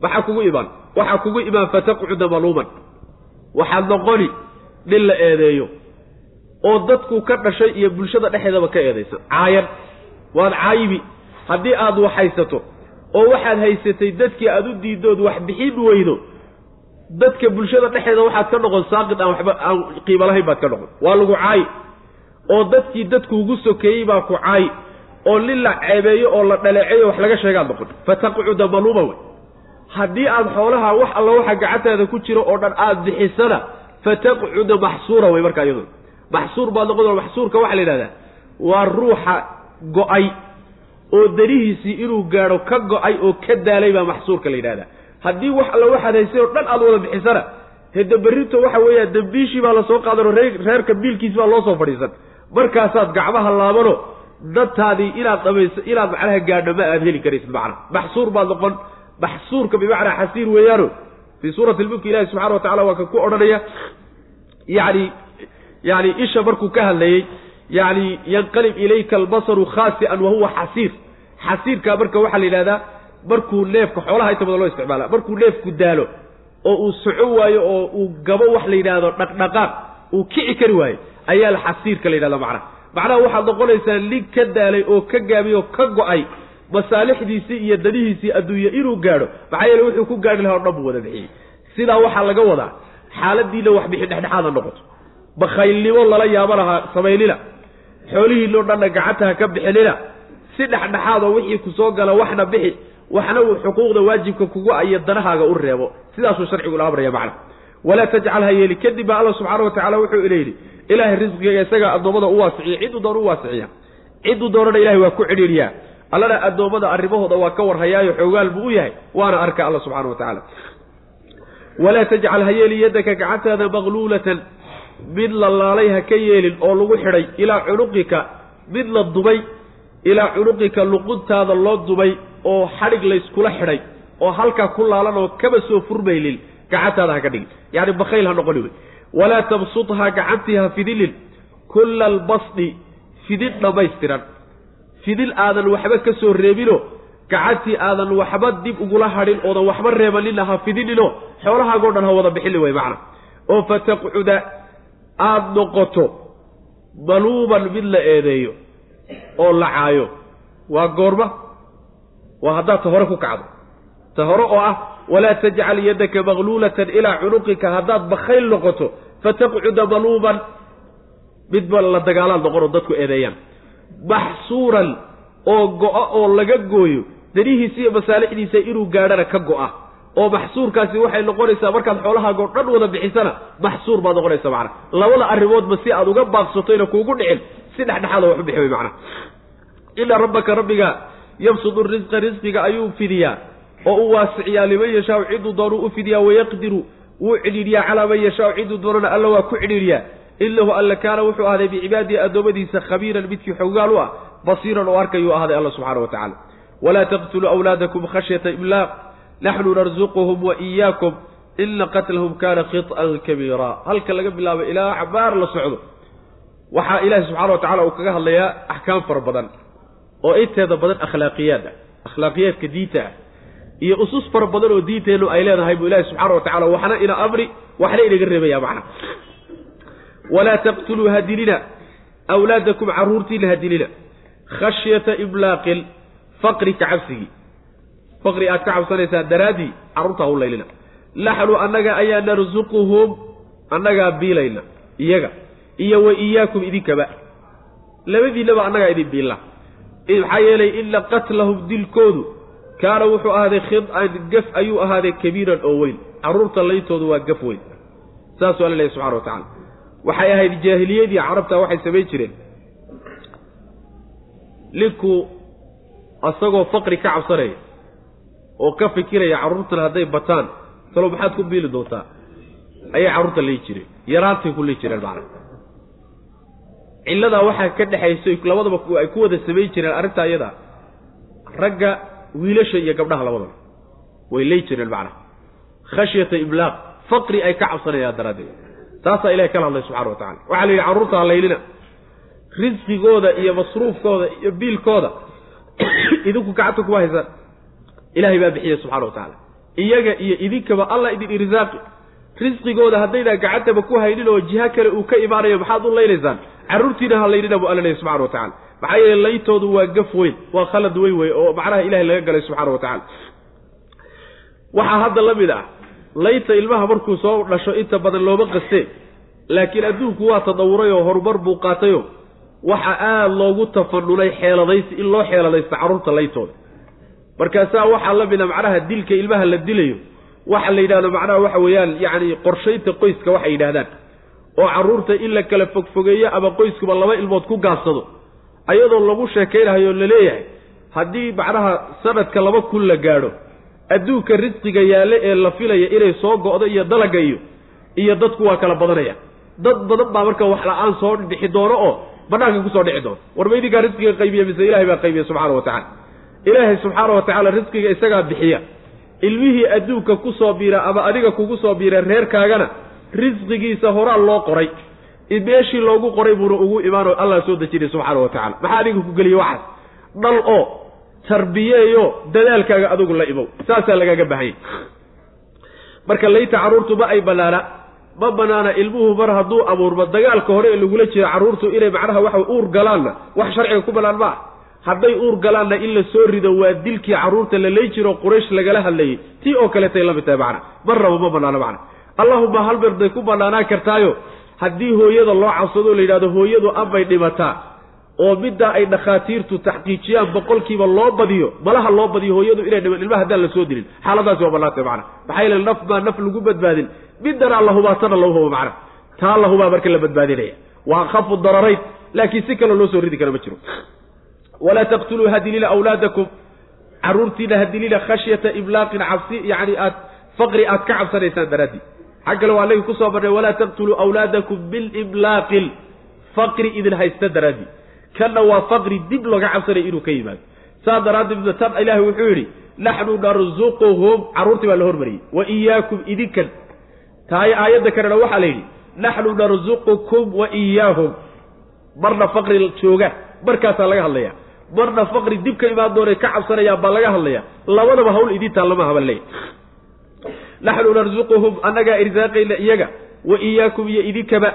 Maxaa kugu imaan? Waxaa kugu imaan fataqcuda maluuman waxaad noqoni nin la eedeeyo oo dadku ka dhashay iyo bulshada dhexeedaba ka eedaysan caayan. Waad caayibi haddii aad wax haysato oo waxaad haysatay dadkii aad u diidood wax bixin weydo dadka bulshada dhexeeda waxaad ka noqon saaqid aan waxba aan qiimo lahayn baad ka noqon. Waa lagu caayi. Oo dadkii dadkuugu sokeeyey baa ku caayi. Oo nin la ceebeeyo oo la dhaleeceeyo wax laga sheegaad noqon. Fataqcuda maluuma wey haddii aad xoolaha wax alla waxa gacantaada ku jiro oo dhan aad bixisana fataqcuda maxsuura wey markaa iyaduna maxsuur baad noqon maxsuurka waxaa la yidhahdaa waa ruuxa go'ay oo danihiisii inuu gaadho ka go'ay oo ka daalay baa maxsuurka la yidhahdaa. Haddii wax alla waxaad haysay oo dhan aad wada bixisana hede berrito waxa weeya dambiishii baa la soo qaadanoo ree reerka biilkiisi baa loo soo fadhiisan. Markaasaad gacmaha laabano dadtaadii inaad dhamayso inaad macnaha gaadho ma aad heli karaysid macnaha maxsuur baad noqon maxsuurka bimacnaa xasiir weeyaano. Fii suurati lmulki ilahi subxana wa tacala waa ka ku odhanaya yani yani isha markuu ka hadlayey yani yanqalib ilayka albasaru khaasi'an wa huwa xasiir. Xasiirkaa marka waxaa la yidhahdaa markuu neefka xoolaha inta badan loo isticmaala markuu neefku daalo oo uu soco waayo oo uu gabo wax la yidhaahdo dhaqdhaqaaq uu kici kari waayo ayaa xasiirka la yidhahda macnaha macnaha waxaad noqonaysaa nin ka daalay oo ka gaabay oo ka go'ay masaalixdiisii iyo danihiisii adduunye inuu gaadho maxaa yeele wuxuu ku gaadhi lahaa o dhan buu wada bixiyey. Sidaa waxaa laga wadaa xaaladiina wax bixi dhexdhexaada noqoto. Bakhaylnimo lala yaabo lahaa samaynina. Xoolihiinoo dhanna gacanta ha ka bixinina. Si dhexdhexaadoo wixii ku soo gala waxna bixi waxna uu xuquuqda waajibka kugu ayo danahaaga u reebo. Sidaasuu sharcigu la amraya macna. Walaa tajcal ha yeeli. Kadib baa alla subxaana wa tacala wuxuu ina yidhi ilaahay risqiga isagaa addoommada u waasiciya cidduu doona u waasiciya. Cidduu doonana ilahay waa ku cidhiidhiyaa allana addoommada arrimahooda waa ka warhayaayo xoogaal buu u yahay waana arka alla subxana wa tacaala. Walaa tajcal ha yeeli yaddaka gacantaada maqluulatan mid la laalay ha ka yeelin oo lagu xidhay ilaa cunuqika mid la dubay ilaa cunuqika luquntaada loo dubay oo xadhig layskula xidhay oo halkaa ku laalan oo kaba soo furmaynin gacantaada ha ka dhigin. Yacni bakayl ha noqoni wey walaa tabsuthaa gacantii ha fidinin kulla albasdi fidin dhammaystiran fidin aadan waxba ka soo reebino gacantii aadan waxba dib ugula hadhin oodan waxba reebanina ha fidinino xoolahaagoo dhan ha wada bixini way macna. Oo fataqcuda aada noqoto maluuban mid la eedeeyo oo la caayo waa goorma? Waa haddaad ta hore ku kacdo. Ta hore oo ah walaa tajcal yaddaka maqluulatan ilaa cunuqika haddaad bakayl noqoto fataqcuda maluuban midba la dagaalaad noqonoo dadku eedeeyaan maxsuuran oo go-a oo laga gooyo danihiisa iyo masaalixdiisa inuu gaadhana ka go-a oo maxsuurkaasi waxay noqonaysaa markaad xoolahaagoo dhan wada bixisana maxsuur baad noqonaysa macana labada arrimoodba si aad uga baaqsatoyna kuugu dhicin si dhexdhexaada wax u bixi way macana ina rabbaka rabbiga yabsudu risqa risqiga ayuu fidiyaa. Oo u waasiciyaa liman yashaau ciduu doonuu u fidiyaa wayaqdiru wuu cidhiidhiyaa calaa man yashaau ciduu doonana alla waa ku cidhiidhiyaa inahu alla kaana wuxuu ahday bicibaadihi addoommadiisa khabiiran midkii xoggaal u ah basiiran oo arkayuu ahday alla subxana wa tacala walaa taqtuluu awlaadakum khashyata imlaaq naxnu narzuquhum wa iyaakum ina qatlahum kaana khiط'an kabiira halka laga bilaabo ilaa cabaar la socdo waxaa ilaahi subxana wa tacala uu kaga hadlayaa axkaam fara badan. oo inteeda badan akhlaaqiyaad ah. akhlaaqiyaadka diinta ah. iyo usus fara badan oo diinteennu ay leedahay buu ilahi subxaana wa tacala waxna ina amri waxna inaga reebaya macna walaa taqtuluu hadilina awlaadakum carruurtiina hadilina khashyata iblaaqin faqri ka cabsigii faqri aad ka cabsanaysaan daraaddii carruurtaa u laylina naxnu annaga ayaa narsuquhum annagaa biilayna iyaga iyo wa iyaakum idinkaba labadiinaba annagaa idin biilla maxaa yeelay ina qatlahum dilkoodu kaana wuxuu ahaaday khid'an gaf ayuu ahaaday kabiiran oo weyn carruurta layntoodu waa gaf weyn saasuu alla lehy subxana wa tacala waxay ahayd jaahiliyadii carabta waxay samayn jireen. Ninku asagoo faqri ka cabsanaya oo ka fikiraya carruurtan hadday bataan talo maxaad ku biili doontaa? Ayay carruurta lay jireen yaraantay ku lay jireen macna. Cilladaa waxaa ka dhexaysay labadaba ay ku wada samayn jireen arrintaa iyadaa ragga wiilasha iyo gabdhaha labadaba way lay jireen macna. Khashyata iblaaq faqri ay ka cabsanayaan daraaddeed taasaa ilahay kala hadlay subxana wa tacala waxaa la yidhi carruurta halaylina risqigooda iyo masruufkooda iyo biilkooda idinku gacanta kuma haysaan ilaahay baa bixiya subxana wa tacaala. Iyaga iyo idinkaba allah idin irsaaqi risqigooda haddaydaan gacantaba ku haynin oo jiha kale uu ka imaanayo maxaad u laynaysaan? Carruurtiina halaynina buu alla lehy subxana wa tacala maxaa yeele laytoodu waa gaf weyn waa khalad weyn wey oo macnaha ilahay laga galay subxaana wa tacala waxaa hadda la mid ah layta ilmaha markuu soo dhasho inta badan looma qastee laakiin adduunku waa tadawuray oo horumar buu qaatayo waxa aada loogu tafanulay xeeladaysi in loo xeeladaysto carruurta laytooda. Markaasaa waxaa la mida macnaha dilka ilmaha la dilayo. Waxa la yidhahdo macnaha waxa weeyaan yacni qorshaynta qoyska waxay yidhahdaan oo carruurta in la kala fogfogeeyo ama qoyskuba laba ilmood ku gaabsado ayadoo lagu sheekaynahayo la leeyahay haddii macnaha sanadka laba kun la gaadho adduunka risqiga yaalle ee la filaya inay soo go'do iyo dalaga iyo iyo dadku waa kala badanaya. Dad badan baa marka wax la'aan soo bixi doono oo banaanka ku soo dhici doono. War ma idinkaa risqiga qaybiya mise ilahay baa qaybiya subxana wa tacala ilaahay subxaana wa tacaala risqiga isagaa bixiya. Ilmihii adduunka ku soo biira ama adiga kugu soo biira reerkaagana risqigiisa horaa loo qoray. Meeshii loogu qoray buuna ugu imaanoo allah soo dejinay subxaana wa tacala maxaa adiga ku geliye waxaas? Dhal oo tarbiyeeyo dadaalkaaga adigu la imow saasaa lagaaga bahanya marka layta carruurtu ma ay banaana. Ma banaana ilmuhu mar hadduu abuurmo dagaalka hore ee lagula jiro carruurtu inay macnaha waxa uur galaanna wax sharciga ku banaan ma ah hadday uur galaanna in la soo rido waa dilkii carruurta la lay jiro quraysh lagala hadlayay. Tii oo kaletay la mid tahay macna marnaba ma banaano macna. Allahuma hal mer bay ku banaanaan kartaayo. Haddii hooyada loo cabsado la yidhahdo hooyadu ambay dhimataa oo middaa ay dhakhaatiirtu taxqiijiyaan boqolkiiba loo badiyo malaha loo badiyo hooyadu inay dhiman ilmaha haddaan la soo dilin. Xaaladaasi waa bannaantay macna. Maxaa yeele naf baa naf lagu badbaadin. Middanaa la hubaa tana lagu hubo macna. Taa la hubaa marka la badbaadinaya. Waa khafu dararayn laakiin si kaloo loo soo ridi kara ma jiro. Walaa taqtuluu hadilina awlaadakum. Carruurtiina hadilina khashyata iblaaqin cabsi yacni aad faqri aad ka cabsanaysaan daraaddii xag kale waa anagi ku soo marnay walaa taqtuluu awlaadakum biliblaaqin faqri idin haysta daraaddii kanna waa faqri dib looga cabsanaya inuu ka yimaado. Saas daraaddeed tan ilaahay wuxuu yidhi naxnu narzuquhum. Carruurtii baa la hormariyey. Wa iyaakum idinkan tahay aayadda kalena waxaa la yidhi naxnu narzuqukum wa iyaahum marna faqri jooga markaasaa laga hadlaya marna faqri dib ka imaan doonay ka cabsanayaan baa laga hadlaya labadaba hawl idin taallama habanleya naxnu narzuquhum annagaa irsaaqayna iyaga. Wa iyaakum iyo idinkaba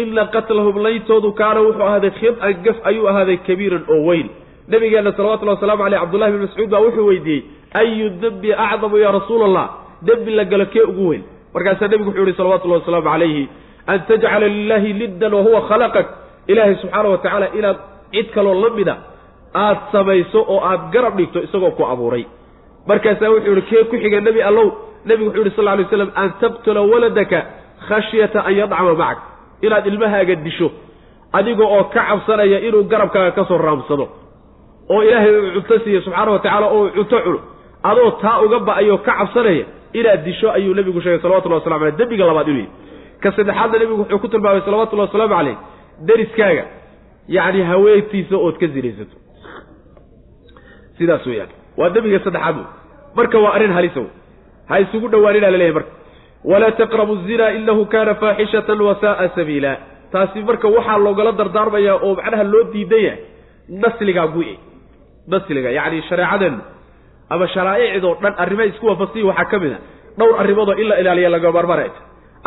ina qatlahum laytoodu kaana wuxuu ahaaday khid-an gaf ayuu ahaaday kabiiran oo weyn nabigeenna salawatullahi waslamu aleyh cabdullahi bn mascuud baa wuxuu weydiiyey ayu dembi acdamu yaa rasuula allah dembi la galo kee ugu weyn markaasaa nebigu wuxuu yihi salawatullahi wasalaamu calayhi an tajcala lilahi liddan wahuwa khalaqak ilaahay subxaana wa tacaala inaad cid kaloo la mida aad samayso oo aad garab dhigto isagoo ku abuuray markaasaa wuxuu yihi kee ku xiga nebi allow nebigu wuxuu yihi sal ly slam an tabtula waladaka khashyata an yadcama macak inaad ilmahaaga disho adiga oo ka cabsanaya inuu garabkaaga ka soo raamsado oo ilaahay uu cunto siiye subxaana wa tacaala oo cunto cuno adoo taa uga ba'ayoo ka cabsanaya inaad disho ayuu nebigu sheegay salawatullahi waslamu aleyh dembiga labaad inuu yahy ka saddexaadna nebigu wuxuu ku tilmaamay salawatullahi wasalaamu caleyh deriskaaga yacni haweentiisa ood ka zinaysato. Sidaas weyaan waa dembiga saddexaad marka waa arrin halisa ha isugu dhowaaninaa laleeyahy marka walaa taqrabu zina inahu kana faaxishatan wasaaa sabiila taasi marka waxaa loogala dardaarmayaa oo macnaha loo diidaya nasligaa gu-e nasliga yacni shareecadeennu ama sharaaicdoo dhan arrimaha isku waafaqsiyi waxaa ka mid a dhowr arrimoodoo in la ilaaliya laga maarmaan ay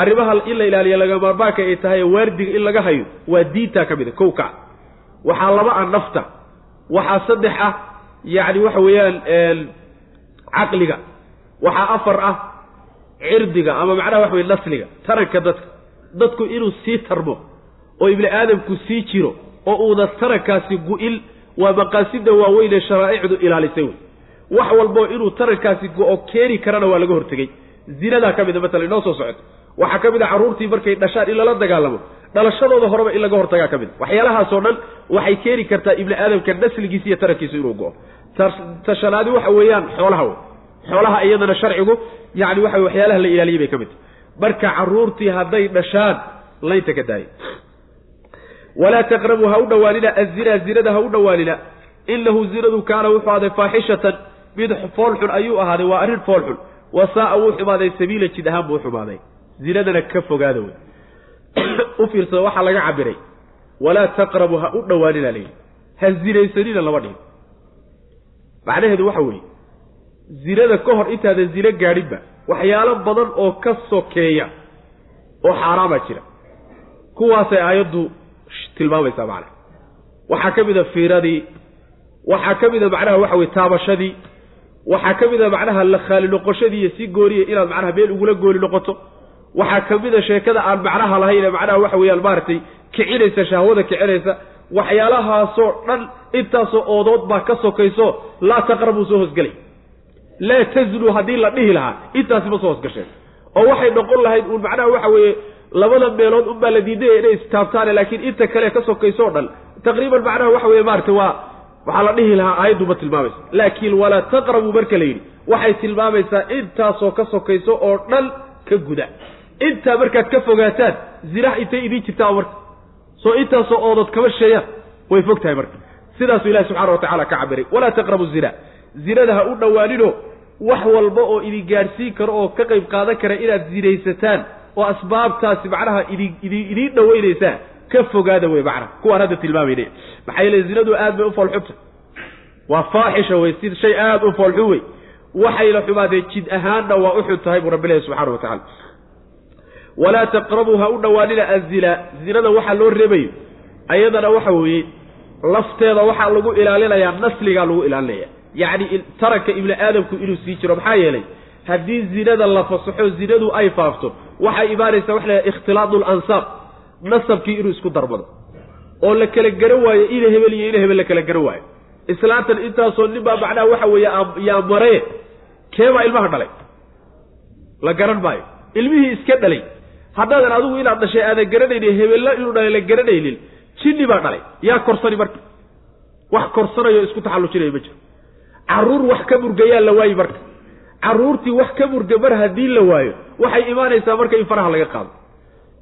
arrimaha in la ilaaliya laga maarmaanka ay tahay waardiga in laga hayo waa diintaa ka mid a kow kac waxaa laba ah nafta waxaa saddex ah yacni waxa weeyaan caqliga waxaa afar ah cirdiga ama macnaha waxa weye nasliga taranka dadka. Dadku inuu sii tarmo oo ibni aadamku sii jiro oo uuna tarankaasi gu-il waa maqaasida waaweynee sharaa'icdu ilaalisay wey wax walboo inuu tarankaasi go-o keeni karana waa laga hortegey. Zinadaa ka mida matalan inoo soo socoto. Waxaa ka mid a carruurtii markay dhashaan in lala dagaalamo dhalashadooda horeba in laga hortagaa ka mid waxyaalahaasoo dhan waxay keeni kartaa ibni aadamka nasligiisa iyo tarankiisa inuu go-o. Tashanaadi waxa weeyaan xoolaha wey xoolaha iyadana sharcigu yani waxa waxyaalaha la ilaaliyay bay ka mid tahay. Marka carruurtii hadday dhashaan laynta ka daaya walaa taqrabu ha u dhowaanina azina zinada ha u dhowaanina inahu zinadu kaana wuxuu ahaaday faaxishatan mid foolxun ayuu ahaaday waa arrin foolxun wasaaa wuu xumaaday sabiila jid ahaan buu xumaaday. Zinadana ka fogaada wey. U fiirsada waxaa laga cabiray. Walaa taqrabu ha u dhowaanina layidhi ha zinaysanina lama dhihin. Macnaheedu waxa weeye zinada ka hor intaadan zino gaadhinba waxyaalo badan oo ka sokeeya oo xaaraama jira. Kuwaasay aayaddu tilmaamaysaa macnaha waxaa ka mid a fiiradii waxaa ka mid a macnaha waxa weye taabashadii waxaa ka mid a macnaha la khaali noqoshadii iyo si gooniya inaad macnaha meel ugula gooli noqoto. Waxaa ka mid a sheekada aan macnaha lahayne macnaha waxa weeyaan maaragtay kicinaysa shahwada kicinaysa waxyaalahaasoo dhan intaasoo oodood baa ka sokayso laa taqrabuu soo hosgelay laa taznu haddii la dhihi lahaa intaasi ma soo hosgasheen oo waxay noqon lahayd uun macnaha waxa weeye labada meelood unbaa la diidaya inay istaabtaane laakiin inta kale ka sokaysoo dhan. Taqriiban macnaha waxa weye maarata waa waxaa la dhihi lahaa aayaddu ma tilmaamaysa laakiin walaa taqrabu marka la yidhi waxay tilmaamaysaa intaasoo ka sokayso oo dhan ka guda. Intaa markaad ka fogaataan zinaha intay idiin jirtaa marka. Soo intaasoo oodood kama sheeyaan way fog tahay marka. Sidaasuu ilahi subxana wa tacala ka cabiray. Walaa taqrabu zina zinada ha u dhowaaninoo wax walba oo idin gaadhsiin karo oo ka qayb qaadan kara inaad zinaysataan oo asbaabtaasi macnaha idin idin idiin dhawaynaysaan ka fogaada wey macnaha kuwaan hadda tilmaamayna maxaa yeele zinadu aad bay u foolxunta waa faaxisha wey si shay aada u foolxun wey waxayna xumaadeen jid ahaanna waa u xun tahay buu rabbi ilahi subxana wa tacala walaa taqrabuu ha u dhowaanina azina zinada waxaa loo reebayo ayadana waxa weeye lafteeda waxaa lagu ilaalinayaa nasligaa lagu ilaalinaya yacni taranka ibni aadamku inuu sii jiro maxaa yeelay haddii zinada la fasaxo zinadu ay faafto waxay imaanaysaa waxa lahaha ikhtilaadu lansaab nasabkii inuu isku darmado oo la kala garan waayo ina hebel iyo ina hebel la kala garan waayo. islaantan intaasoo nin baa macnaha waxa weeye yaa maree keebaa ilmaha dhalay? La garan maayo. Ilmihii iska dhalay. Haddaadan adigu inaad dhashay aadan garanaynin hebella inuu dhalay la garanaynin jinni baa dhalay. Yaa korsani marka. Wax korsanayo isku taxallujinayo ma jiro carruur wax ka murgayaa la waayi marka. Carruurtii wax ka murga mar haddii la waayo waxay imaanaysaa marka in faraha laga qaado.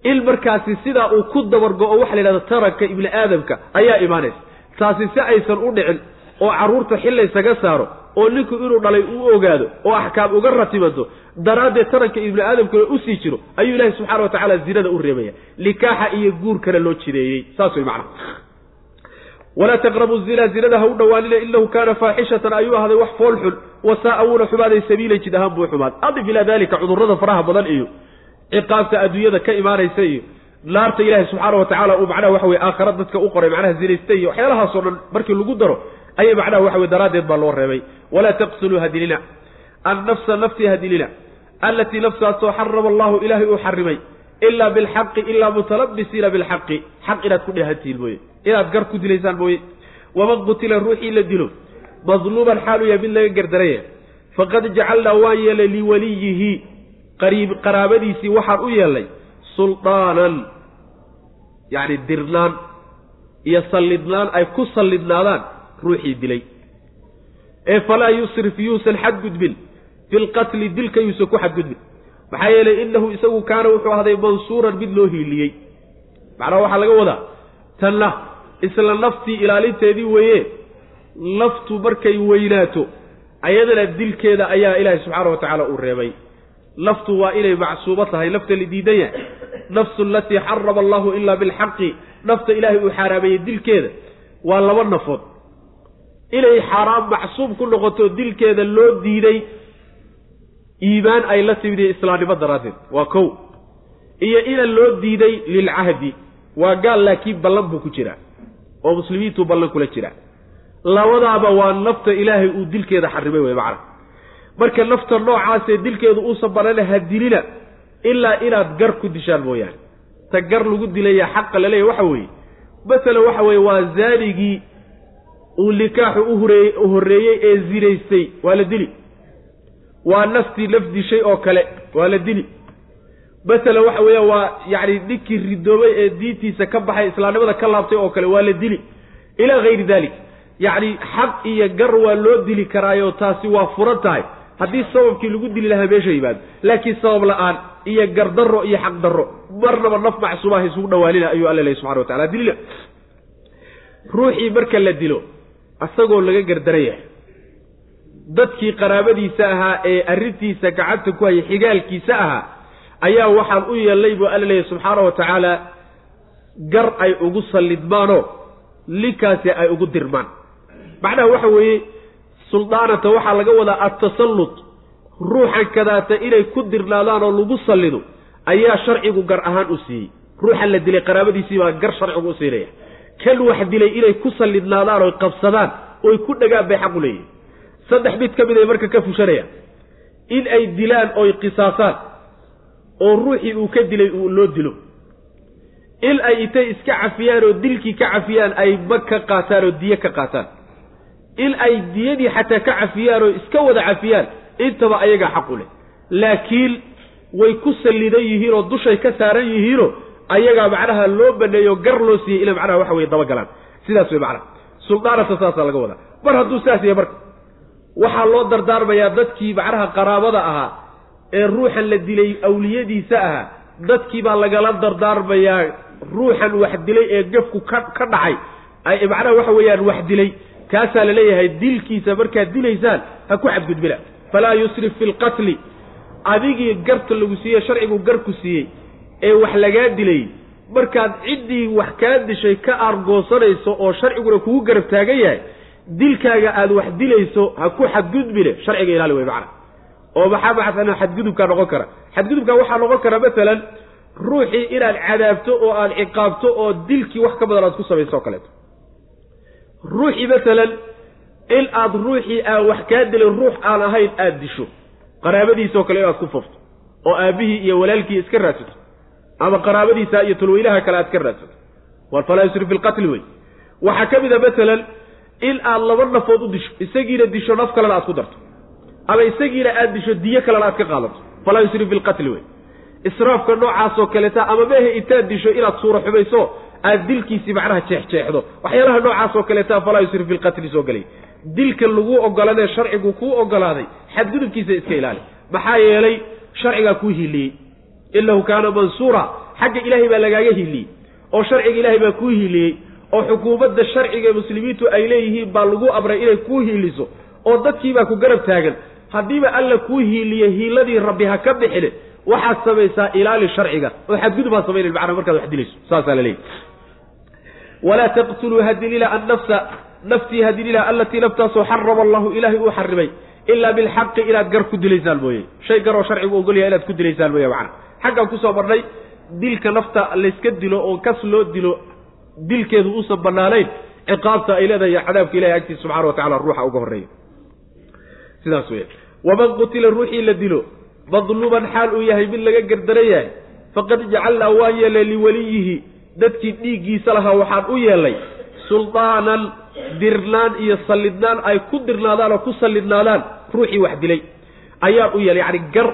Il markaasi sidaa uu ku dabargo-o waxa la yidhahda taranka ibni aadamka ayaa imaanaysa. Taasi si aysan u dhicin oo carruurta xil laysaga saaro oo ninku inuu dhalay uu ogaado oo axkaam uga ratibanto daraaddeed taranka ibni aadamkuna u sii jiro ayuu ilaahi subxana wa tacaala zinada u reebaya. Nikaaxa iyo guurkana loo jideeyey. Saas way macnaha walaa taqrabu zina zinada ha u dhowaanina inahu kaana faaxishatan ayuu ahday wax fool xun. Wasaaa wuuna xumaaday sabiilan jid ahaan buu xumaad. Adif ilaa dalika cudurrada faraha badan iyo ciqaabta adduunyada ka imaanaysa iyo naarta ilaahi subxaana wa tacala uu macnaha waxa weye aakhara dadka u qoray macnaha zinaysta iyo waxyaalahaasoo dhan markii lagu daro ayay macnaha waxa weye daraaddeed baa loo reebay. Walaa taqtuluu hadilina annafsa naftii hadilina allatii nafsaasoo xarama allahu ilaahay uu xarimay ilaa bilxaqi ilaa mutalabisiina bilxaqi. Xaq inaad ku dheehantihiin mooye inaad gar ku dilaysaan mooye waman qutila ruuxii la dilo. Madluuman xaalu yahay mid laga gardaraya faqad jacalnaa waan yeelay liwaliyihi. Qariib qaraabadiisii waxaan u yeelnay suldaanan yacni dirnaan iyo sallidnaan ay ku sallidnaadaan ruuxii dilay. Ee falaa yusrif yuusan xadgudbin. Fi lqatli dilka yuusan ku xadgudbin maxaa yeelay innahu isagu kaana wuxuu ahday mansuuran mid loo hiiliyey. macnaha waxaa laga wadaa tanna isla naftii ilaalinteedii weeye naftu markay weynaato ayadana dilkeeda ayaa ilaahay subxaana wa tacaala uu reebay. naftu waa inay macsuubo tahay nafta la diidan yahay nafsu alatii xarama allahu ilaa bilxaqi nafta ilaahay uu xaaraameeyey dilkeeda waa laba nafood. inay xaaraam macsuum ku noqoto dilkeeda loo diiday iimaan ay la timid iyo islaamnimo daraaddeed. Waa kow. Iyo inaan loo diiday lilcahdi waa gaal laakiin ballan buu ku jiraa. Oo muslimiintuu ballan kula jiraa. Labadaaba waa nafta ilaahay uu dilkeeda xarimay wey macna. Marka nafta noocaasee dilkeedu uusan banana ha dilina ilaa inaad gar ku dishaan mooyaane. Ta gar lagu dilaya xaqa laleeyahy waxa weeye. Masalan waxa weeye waa zaanigii uu nikaaxu uhuree u horreeyey ee zinaystay. Waa la dili waa naftii naf dishay oo kale waa la dili. Masalan waxa weeya waa yacni ninkii ridoobay ee diintiisa ka baxay islaamnimada ka laabtay oo kale waa la dili. Ilaa hayri dalik yacni xaq iyo gar waa loo dili karaayo taasi waa furan tahay. Haddii sababkii lagu dili lahaa meesha yimaado laakiin sabab la'aan iyo gardarro iyo xaq darro. Marnaba naf macsuumaha isugu dhawaalina ayuu alla lehy subxana wa tacala dilila. Ruuxii marka la dilo asagoo laga gardaran yahay dadkii qaraabadiisa ahaa ee arrintiisa gacanta ku hayay xigaalkiisa ahaa ayaa waxaan u yeelnay buu alla leeyahy subxaana wa tacaala gar ay ugu sallidmaanoo linkaasi ay ugu dirmaan. Macnaha waxa weeye suldaanata waxaa laga wadaa adtasallut ruuxan kadaata inay ku dirnaadaan oo lagu sallido ayaa sharcigu gar ahaan u siiyey. Ruuxan la dilay qaraabadiisii baa gar sharcigu u siinaya kan wax dilay inay ku sallidnaadaan oy qabsadaan oy ku dhagaan bay xaq u leeyihiin saddex mid ka mid ay marka ka fushanayaan in ay dilaan oy qisaasaan oo ruuxii uu ka dilay loo dilo. In ay intay iska cafiyaan oo dilkii ka cafiyaan ay mag ka qaataan oo diyo ka qaataan. In ay diyadii xataa ka cafiyaan oo iska wada cafiyaan intaba ayagaa xaq u leh. Laakiin way ku sallidan yihiin oo dushay ka saaran yihiinoo ayagaa macnaha loo baneeyo gar loo siiyey inay macnaha waxa weye dabagalaan sidaas wey macnaha. Suldaanata saasaa laga wadaa. Mar hadduu saas yahay marka waxaa loo dardaarmayaa dadkii macnaha qaraabada ahaa ee ruuxan la dilay awliyadiisa ahaa. Dadkii baa lagala dardaarmayaa ruuxan wax dilay ee gafku ka ka dhacay. Ay macnaha waxa weeyaan wax dilay. Kaasaa la leeyahay dilkiisa markaad dilaysaan ha ku xadgudbina. Falaa yusrif fi lqatli adigii garta lagu siiyey sharcigu garku siiyey ee wax lagaa dilay markaad ciddii wax kaa dishay ka aargoosanayso oo sharciguna kugu garab taagan yahay dilkaaga aada wax dilayso ha ku xadgudbine sharciga ilaali wey macana oo maxaa maaa xadgudubkaa noqon kara. Xadgudubkaa waxaa noqon kara masalan ruuxii inaad cadaabto oo aad ciqaabto oo dilkii wax ka badan aad ku samayso o kaleeto. Ruuxii masalan in aad ruuxii aan wax kaa dilay ruux aan ahayn aada disho. Qaraabadiisoo kale inaad ku fofto oo aabbihii iyo walaalkii iska raadsato. Ama qaraabadiisa iyo tulweylaha kale aad ka raadsato. War falaa fi lqatli wey waxaa ka mid a masalan in aad laba nafood u disho isagiina disho naf kalena aad ku darto. Ama isagiina aad disho diyo kalena aad ka qaadato. Falaa yusrif fi lqatli wey israafka noocaasoo kaleeta ama mehe intaad disho inaad suura xumayso aad dilkiisii macnaha jeexjeexdo waxyaalaha noocaasoo kaleeta falaa yusrif fi lqatli soo gelay. Dilka lagu ogolanee sharcigu kuu ogolaaday xadgudubkiisa iska ilaali. Maxaa yeelay sharcigaa kuu hiiliyey inahu kaana mansuura. Xagga ilaahay baa lagaaga hiiliyey oo sharciga ilaahay baa kuu hiiliyey oo xukuumadda sharciga muslimiintu ay leeyihiin baa lagu amray inay kuu hiiliso oo dadkiibaa ku garab taagan. Haddiiba alla kuu hiiliye hiiladii rabbi ha ka bixine waxaad samaysaa ilaali sharciga. Oo xadgudub ha samaynan macnaa markaad wax dilayso. Saasaa la leeyahy walaa taqtuluu hadilila annafsa naftii hadilila allatii naftaasoo xarama allahu ilaahay uu xarimay ilaa bilxaqi inaad gar ku dilaysaan mooye. Shay garoo sharcigu ogolyahay inaad ku dilaysaan mooye macana xaggaan ku soo marnay dilka nafta layska dilo oo kas loo dilo dilkeedu uusan banaanayn ciqaabta ay leedahay cadaabka ilahay agtiisa subxana wa tacala ruuxa uga horreeya. Sidaas weya waman qutila ruuxii la dilo madluuman xaal uu yahay mid laga gardaran yahay faqad jacalnaa waan yeelnay liweliyihi dadkii dhiiggiisa lahaa waxaan u yeelnay suldaanan dirnaan iyo sallidnaan ay ku dirnaadaan oo ku sallidnaadaan ruuxii wax dilay. Ayaan u yeelnay yacni gar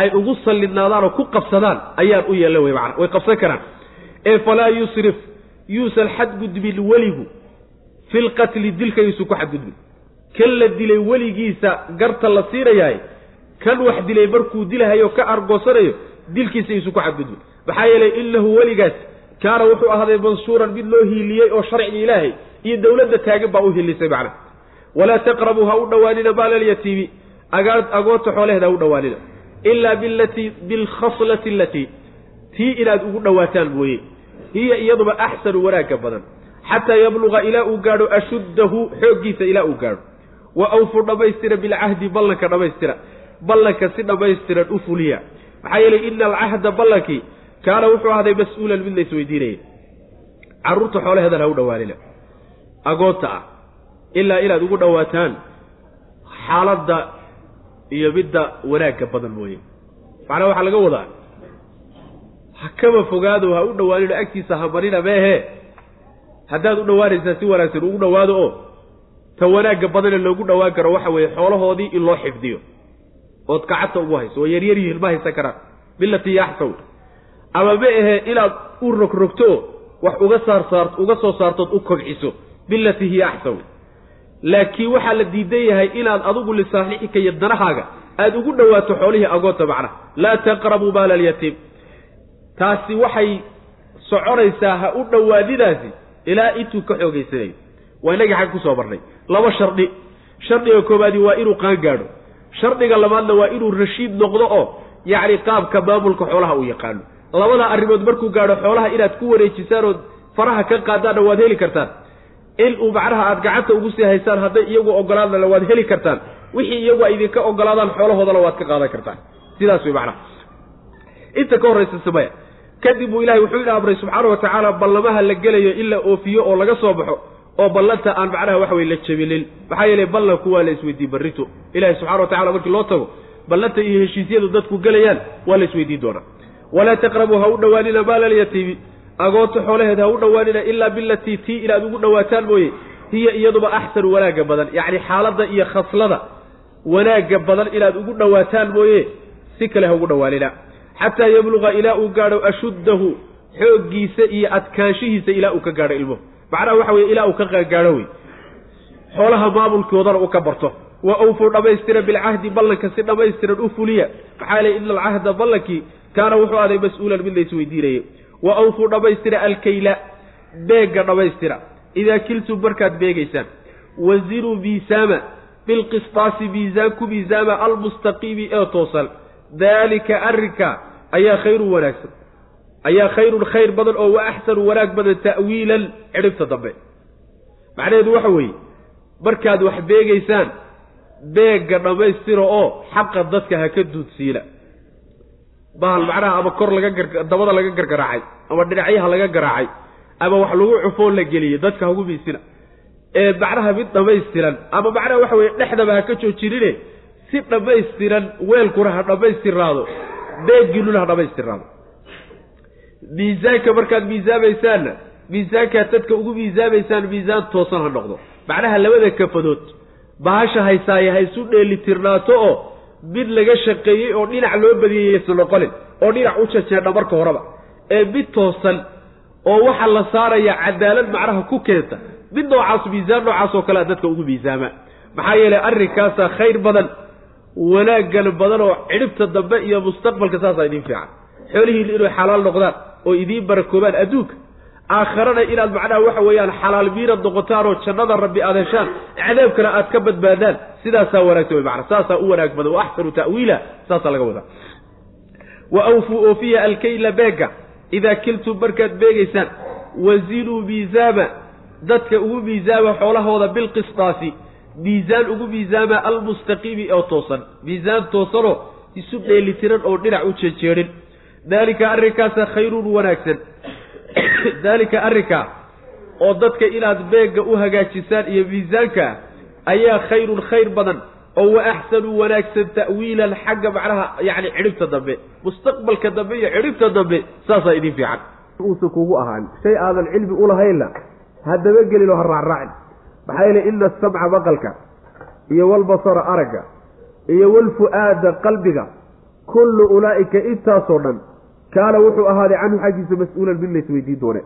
ay ugu sallidnaadaan oo ku qabsadaan ayaan u yeelnay wey macana way qabsan karaan. Ee falaa yusrif yuusan xadgudbin weligu fi lqatli dilka yuusan ku xadgudbin kan la dilay weligiisa garta la siinayahay kan wax dilay markuu dilahayo ka argoosanayo dilkiisa isu ku xadgudbin maxaa yeelay inahu weligaas kaana wuxuu ahaaday mansuuran mid loo hiiliyey oo sharciga ilaahay iyo dowladda taagan baa u hiilisay macna. Walaa taqrabuu ha u dhowaanina maalalyatiimi agoonta xoolaheeda ha u dhowaanina ilaa bilatii bilkhaslati alatii tii inaad ugu dhowaataan mooye hiya iyaduba axsanu wanaagga badan. Xataa yabluga ilaa uu gaadho ashuddahu xooggiisa ilaa uu gaadho. Wa awfuu dhammaystira bilcahdi ballanka dhammaystira. Ballanka si dhammaystiran u fuliya. Maxaa yeelay ina alcahda ballankii kaana wuxuu ahday mas'uulan mid la isweydiinaya carruurta xoolaheedan ha u dhowaanina agoonta ah ilaa inaad ugu dhowaataan xaaladda iyo midda wanaagga badan mooye. Macnaa waxaa laga wadaa ha kaba fogaado ha u dhowaanino agtiisa ha marina meehe. Haddaad u dhowaanaysaa si wanaagsan ugu dhowaado oo ta wanaagga badane loogu dhowaan karo waxa weeye xoolahoodii in loo xifdiyo. Ood gacanta ugu hayso oo yaryar yihiin ma haysan karaan. Bilatii yaxsaw ama ma ahe inaad u rogrogto wax uga saarsaar uga soo saartood u kobciso. Bilatii hiya axsaw laakiin waxaa la diidan yahay inaad adigu lisaalixika iyo danahaaga aada ugu dhowaato xoolihii agoonta macnaha laa taqrabuu maala alyatiim taasi waxay soconaysaa ha u dhowaadidaasi ilaa intuu ka xoogaysanayo waa inagii xag ku soo marnay. Laba shardi. Shardiga koobaadi waa inuu qaan gaadho. Shardiga labaadna waa inuu rashiid noqdo oo yacni qaabka maamulka xoolaha uu yaqaano. Labada arrimood markuu gaadho xoolaha inaad ku wareejisaan ood faraha ka qaadaanna waad heli kartaan. In uu macnaha aada gacanta ugu sii haysaan hadday iyagu ogolaadana waad heli kartaan. Wixii iyagu ay idinka ogolaadaan xoolahoodana waad ka qaadan kartaan. Sidaas way macnaha. Inta ka horraysa samaya kadib buu ilahay wuxuu ina amray subxaana wa tacaala ballamaha la gelayo in la oofiyo oo laga soo baxo oo ballanta aan macnaha waxa weye la jabilin maxaa yeelay ballanku waa la isweydiin barrito. Ilahi subxana wa tacala markii loo tago ballanta iyo heshiisyadu dadku gelayaan waa la isweydiin doonaa. Walaa taqrabuu ha u dhowaanina maalalyatiimi agoonta xoolaheeda ha u dhowaanina ilaa bilatii tii inaad ugu dhowaataan mooye hiya iyaduba axsanu wanaagga badan yacni xaaladda iyo khaslada wanaagga badan inaad ugu dhowaataan mooye si kale ha ugu dhowaanina xataa yabluga ilaa uu gaadho ashuddahu xooggiisa iyo adkaanshihiisa ilaa uu ka gaadho ilmuhu macnaha waxa weye ilaa uu ka gaadho wey. Xoolaha maamulkoodana uu ka barto. Wa awfuu dhammaystira bilcahdi ballanka si dhammaystiran u fuliya. Maxaa yeele ina alcahda ballankii kaana wuxuu aday mas'uulan mid la isweydiinayay wa awfuu dhammaystira alkayla beegga dhammaystira. Idaa kiltum markaad beegaysaan wazinuu miisaama bilqistaasi miisaan ku miisaama almustaqiimi ee toosan daalika arrinka ayaa khayrun wanaagsan. Ayaa khayrun khayr badan oo wa axsanu wanaag badan ta'wiilan cidhibta dambe. Macnaheedu waxa weeye markaad wax beegaysaan beegga dhammaystira oo xaqa dadka ha ka duudsiina bahal macnaha ama kor laga gar dabada laga gargaraacay ama dhinacyaha laga garaacay ama wax lagu cufoo la geliyey dadka hagu miisina ee macnaha mid dhammaystiran ama macnaha waxa weye dhexdaba ha ka joojinine si dhammaystiran weelkuna ha dhammaystiraado beegiinuna ha dhammaystiraado miisaanka markaad miisaamaysaanna miisaankaad dadka ugu miisaamaysaan miisaan toosan ha noqdo. Macnaha labada kafadood bahasha haysaaye ha isu dheelitirnaato oo mid laga shaqeeyey oo dhinac loo badiyey yaysa noqonin oo dhinac u jajeedha marka horeba. Ee mid toosan oo waxa la saaraya cadaalad macnaha ku keenta mid noocaas miisaan noocaas oo kalea dadka ugu miisaamaa maxaa yeelay arrinkaasaa khayr badan wanaaggan badan oo cidhibta dambe iyo mustaqbalka saasaa idiin fiican. Xoolihiin inay xalaal noqdaan oo idiin barakoobaan adduunka aakharana inaad macnaha waxa weeyaan xalaal miirad noqotaan oo jannada rabbi aad heshaan cadaabkana aad ka badbaadaan. Sidaasaa wanaagsan wey macana saasaa u wanaag badan wa axsanu ta'wiila saasaa laga wadaa. Wa awfuu oofiya alkayla beega idaa kiltum markaad beegaysaan wazinuu miisaama dadka ugu miisaama xoolahooda bilqisdaasi miisaan ugu miisaama almustaqiimi oo toosan. Miisaan toosanoo isu dheelitiran oo dhinac u jejeedhin daalika arrinkaasa khayrun wanaagsan. Daalika arrinkaa oo dadka inaad beegga u hagaajisaan iyo miisaanka ayaa khayrun khayr badan oo wa axsanu wanaagsan ta'wiilan xagga macnaha yacni cidhibta dambe. Mustaqbalka dambe iyo cidhibta dambe saasaa idiin fiican. Uusan kugu ahaan shay aadan cilmi ulahaynna ha dabagelin oo ha raacraacin maxaa yeele ina asamca maqalka iyo walbasara aragga iyo walfu'aada qalbiga kullu ulaa'ika intaasoo dhan kaana wuxuu ahaaday canhu xaggiisa mas'uulan mid lays weydiin doone.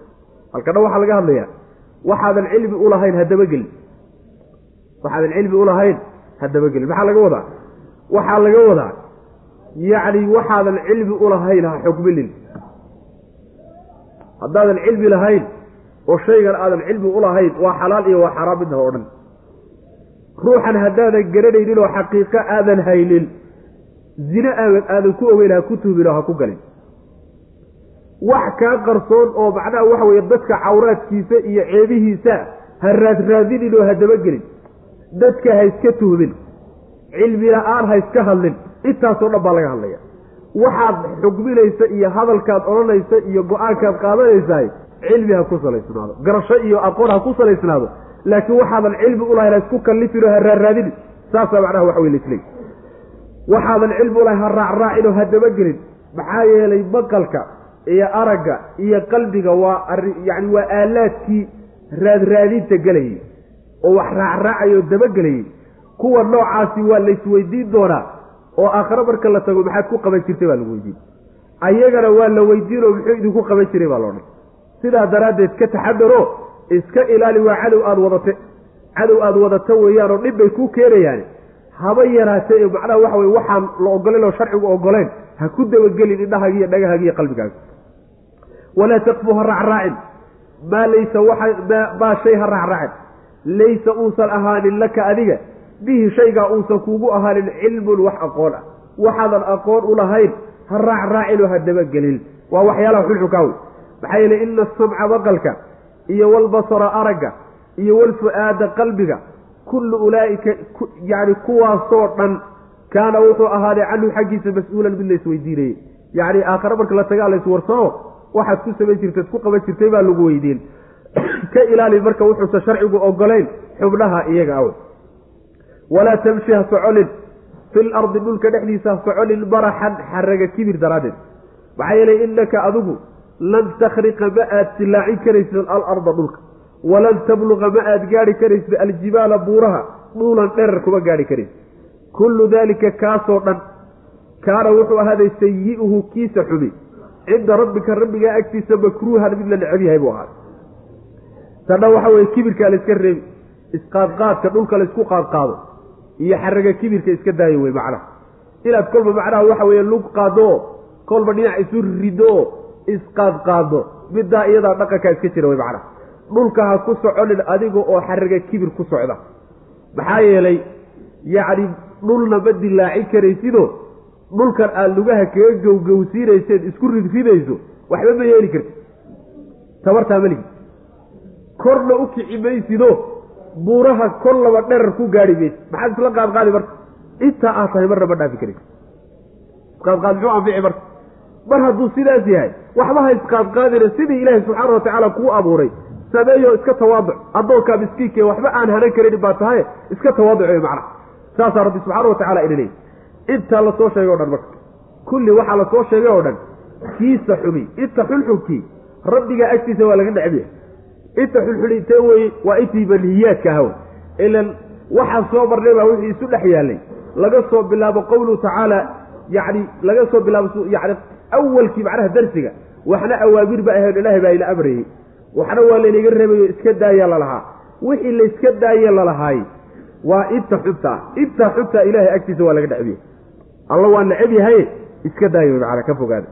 Halkana waxaa laga hadlayaa waxaadan cilmi ulahayn ha dabagelin waxaadan cilmi ulahayn ha dabagelin maxaa laga wadaa? Waxaa laga wadaa yacni waxaadan cilmi ulahayn ha xukminin haddaadan cilmi lahayn oo shaygan aadan cilmi ulahayn waa xalaal iyo waa xaraam midnaha o dhan ruuxan haddaadan garanaynin oo xaqiiqo aadan haynin zine aadan ku ogeyn ha ku tuhmin oo ha ku galin. Wax kaa qarsoon oo macnaha waxa weeye dadka cawraadkiisa iyo ceebihiisa ha raadraadinin oo ha dabagelin dadka ha iska tuhmin cilmi la'aan ha iska hadlin intaasoo dhan baa laga hadlaya waxaad xugminaysa iyo hadalkaad odhanaysa iyo go'aankaad qaadanaysahay cilmi ha ku salaysnaado garasho iyo aqoon ha ku salaysnaado laakiin waxaadan cilmi ulahayn ha isku kallifin oo ha raarraadinin saasaa macnaha waxa wey laisleey waxaadan cilmi ulahayn ha raacraacin oo ha dabagelin. Maxaa yeelay maqalka iyo aragga iyo qalbiga waa ari yacni waa aalaadkii raadraadinta gelayay oo wax raacraacay oo dabagelayay. Kuwa noocaasi waa laysweydiin doonaa oo aakhare marka la tago maxaad ku qaban jirtay baa lagu weydiin. Ayagana waa la weydiin oo muxuu idinku qaban jiray baa loodhan sidaa daraaddeed ka taxadaro iska ilaali waa cadow aada wadate cadow aada wadato weeyaan oo dhib bay kuu keenayaan. Haba yaraatee macnaha waxa weye waxaan la ogoleen oo sharcigu ogoleen ha ku dabagelin indhahaaga iyo dhagahaaga iyo qalbigaaga. Walaa taqfu ha raacraacin. Maa laysa waxa maa shay ha raacraacin. Laysa uusan ahaanin laka adiga bihi shaygaa uusan kuugu ahaanin cilmun wax aqoon ah. Waxaadan aqoon u lahayn ha raacraacin oo ha dabagelin. Waa waxyaalaha xulxukaa wey maxaa yeele ina asamca maqalka iyo walbasara aragga iyo walfu-aada qalbiga kullu ulaa'ika yani kuwaasoo dhan kaana wuxuu ahaaday canhu xaggiisa mas'uulan mid laysweydiinayey yacni aakhare marka la tagaa layswarsamo waxaad ku samayn jirteed ku qaban jirtay baa lagu weydiin. Ka ilaali marka wuxuusan sharcigu ogolayn xubnaha iyaga aw walaa tamshi ha soconin fi lardi dhulka dhexdiisa ha soconin maraxan xaraga kibir daraaddeed. Maxaa yeelay innaka adigu lan takhriqa ma aad silaacin karaysid alarda dhulka walan tabluqa ma aad gaadhi karaysid aljibaala buuraha dhuulan dherer kuma gaadhi karaysid kullu daalika kaasoo dhan kaana wuxuu ahaaday sayi-uhu kiisa xumi cinda rabbika rabbigaa agtiisa makruuhan mid la necab yahay buu ahaaday tadha waxa weye kibirkaa layska reebi isqaadqaadka dhulka laysku qaadqaado iyo xaraga kibirka iska daayo wey macnaha inaad kolba macnaha waxa weeye lug qaado oo kolba dhinac isu rido oo isqaadqaado middaa iyadaa dhaqankaa iska jira wey macnaha. Dhulka ha ku soconin adiga oo xaraga kibir ku socda. Maxaa yeelay yacni dhulna ma dilaacin karaysido dhulkan aad lugaha kaga gowgowsiinayseed isku ridridayso waxba ma yeeli karti tabartaa maligi korna u kici maysido buuraha kor laba dherar ku gaadhi maysid maxaad isla qaadqaadi marka? Intaa aad tahay marna ma dhaafi karaysa isqaadqaad muxuu anfici marka? Mar hadduu sidaas yahay waxba ha isqaadqaadina sidii ilaahay subxaana watacaala kuu abuuray. Sameeyo iska tawaaduc. Addoonkaa miskiinka waxba aan hanan karin baa tahay iska tawaaduc wey macnaha. Saasaa rabbi subxaana watacala ina leey intaa la soo sheegay o dhan marka. Kulli waxaa la soo sheegay oo dhan kiisa xumi. Inta xulxunkii rabbigaa agtiisa waa laga necbiya. Inta xulxulintee weye waa intii manhiyaadka ahaw ilan waxaan soo marnay baa wixii isu dhex yaallay. Laga soo bilaabo qowluhu tacaala yacni laga soo bilaabo yani awalkii macnaha darsiga waxna awaamir ba ahayn ilaahay baa ina amrayey waxna waa laynaga reebayo iska daaya lalahaa wixii layska daaye lalahaay waa inta xubta ah inta xubta ilaahay agtiisa waa laga necbiya alla waa necab yahay iska daayo macana ka fogaada.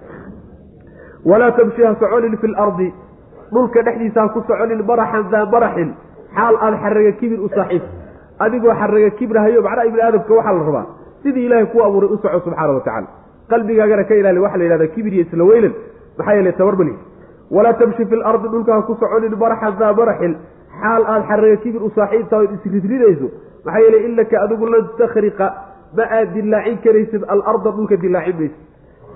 Walaa tamshi ha soconin fi lardi dhulka dhexdiisa ha ku soconin maraxan daa maraxin xaal aad xaraga kibir u saaxiib adigoo xaraga kibrahayo macnaha ibni aadamka waxaa la rabaa sidii ilaahay kuu abuuray u soco wa tacala qalbigaagana ka ilaali waxa la kibir iyo isla weynan maxaa yeele tabar mali walaa tamshi fi lardi dhulka ha ku soconin maraxan daa maraxin xaal aad xaraga kibir u saaxiibtaha ood isridridayso maxaa yeele inaka adigu lan takhriqa ma aad dilaacin karaysid alarda dhulka dilaacin maysid.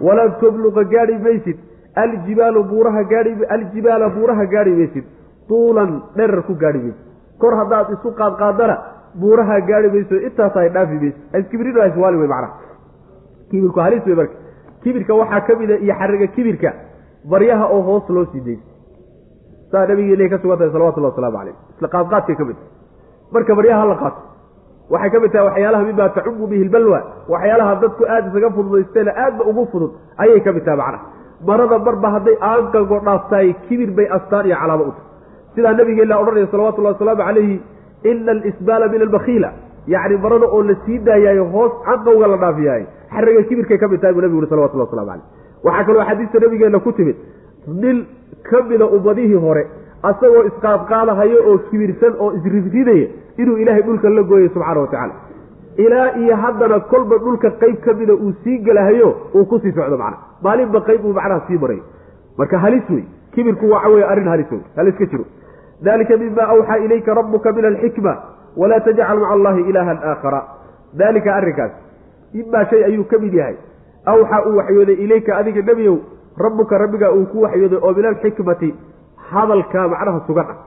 Walan tubluqa gaadhi maysid aljibaalu buuraha gaai aljibaala buuraha gaadhi maysid. Tuulan dherar ku gaadhi maysid. Kor haddaad isu qaadqaadana buuraha gaadhi mayso intaas dhaafi maysid iskibrin iswaali wey macnaha. Kibirku halis wey marka. Kibirka waxaa ka mida iyo xariga kibirka baryaha oo hoos loo sii dayso saa nabigi ilahi ka sugan tahay salawatullahi wasalaamu caleyh isla qaadqaadkay ka mid. Marka baryaha la qaato waxay ka mid tahay waxyaalaha mima tacumu bihi lbalwa waxyaalaha dadku aada isaga fududaysteena aadba ugu fudud ayay ka mid tahay macnaha. Marada marba hadday aanqago dhaaftahay kibir bay astaan iyo calaamo u tahay. Sidaa nabigeena odhanaya salawatullahi wasalaamu calayhi ina alisbaala min albakiila yacni marada oo la sii daayaayo hoos canqawga la dhaafiyaayo xariga kibirkay ka mid tahay buu nabigu uri salawatullah waslamu caleyh waxaa kaloo xadiista nabigeenna ku timid nin ka mida ummadihii hore asagoo isqaadqaadahayo oo kibirsan oo isridridaya inuu ilaahay dhulka la gooyay subxaana wa tacaala ilaa iyo haddana kolba dhulka qayb ka mida uu sii gelahayo uu ku sii socdo macna maalinba qayb uu macnaha sii marayo marka halis wey kibirku waxa weye arrin halis wey halis ka jiro dalika mima awxaa ilayka rabuka min alxikma walaa tajcal maca allahi ilaahan aakhara dalika arrinkaas imaa shay ayuu ka mid yahay awxaa uu waxyooday ilayka adiga nebiyow rabbuka rabbigaa uu ku waxyooday oo min alxikmati hadalka macnaha sugan ah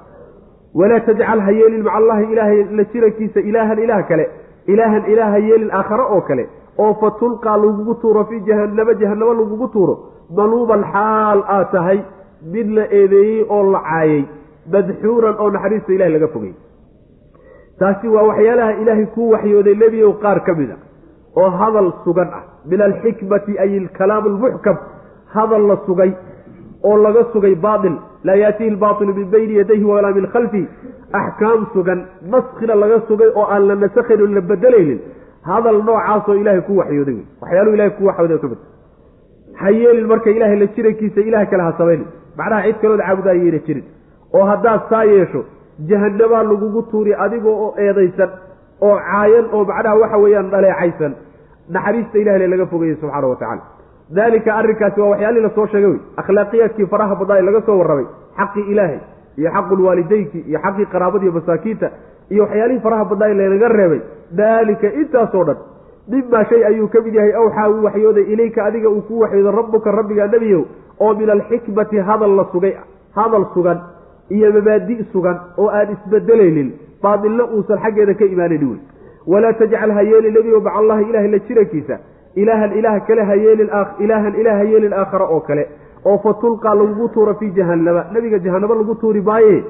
walaa tajcal ha yeelin maca allahi ilaahay la jirankiisa ilaahan ilaah kale ilaahan ilaah ha yeelin aakhare oo kale oo fa tulqaa lagugu tuuro fii jahanamo jahanamo lagugu tuuro daluuban xaal aad tahay mid la eedeeyey oo la caayay madxuuran oo naxariista ilahay laga fogay. Taasi waa waxyaalaha ilaahay kuu waxyooday nebiyow qaar ka mid a oo hadal sugan ah. Min alxikmati ay alkalaam almuxkam hadal la sugay oo laga sugay baatil. Laa yaatihi lbaatilu min bayni yadayhi walaa min khalfi axkaam sugan naskina laga sugay oo aan la nasakhayn o la bedelaynin. Hadal noocaasoo ilaahay ku waxyooday wey waxyaaluhu ilahay ku waxyooday ka mid ha yeelin marka ilaahay la jirankiisa ilaah kale ha samaynin. Macnaha cid kalood caabudaayayna jirin oo haddaad saa yeesho jahanabaa lagugu tuuri adigoo oo eedaysan oo caayan oo macnaha waxa weeyaan dhaleecaysan naxariista ilahile laga fogayey subxaana wa tacala daalika arrinkaasi waa waxyaalihii la soo sheegay wey. Akhlaaqiyaadkii faraha badnaa laga soo warramay xaqii ilaahay iyo xaqulwaalideynki iyo xaqii qaraabadiiyo masaakiinta iyo waxyaalihii faraha badnaa lanaga reebay. Daalika intaasoo dhan mimaa shay ayuu ka mid yahay awxaa uu waxyooday ilayka adiga uu ku waxyooday rabbuka rabbiga nebiyow oo min alxikmati hadal la sugay hadal sugan iyo mabaadi' sugan oo aan isbedelaynin baadilna uusan xaggeeda ka imaanayni wey walaa tajcal ha yeelin nebiyow maca allahi ilahay la jirankiisa. Ilaahan ilaah kale ha yeelin ilaahan ilaah ha yeelin aakhare oo kale. Oo fa tulqaa lagugu tuuro fii jahannama nebiga jahanamo lagu tuuri maaye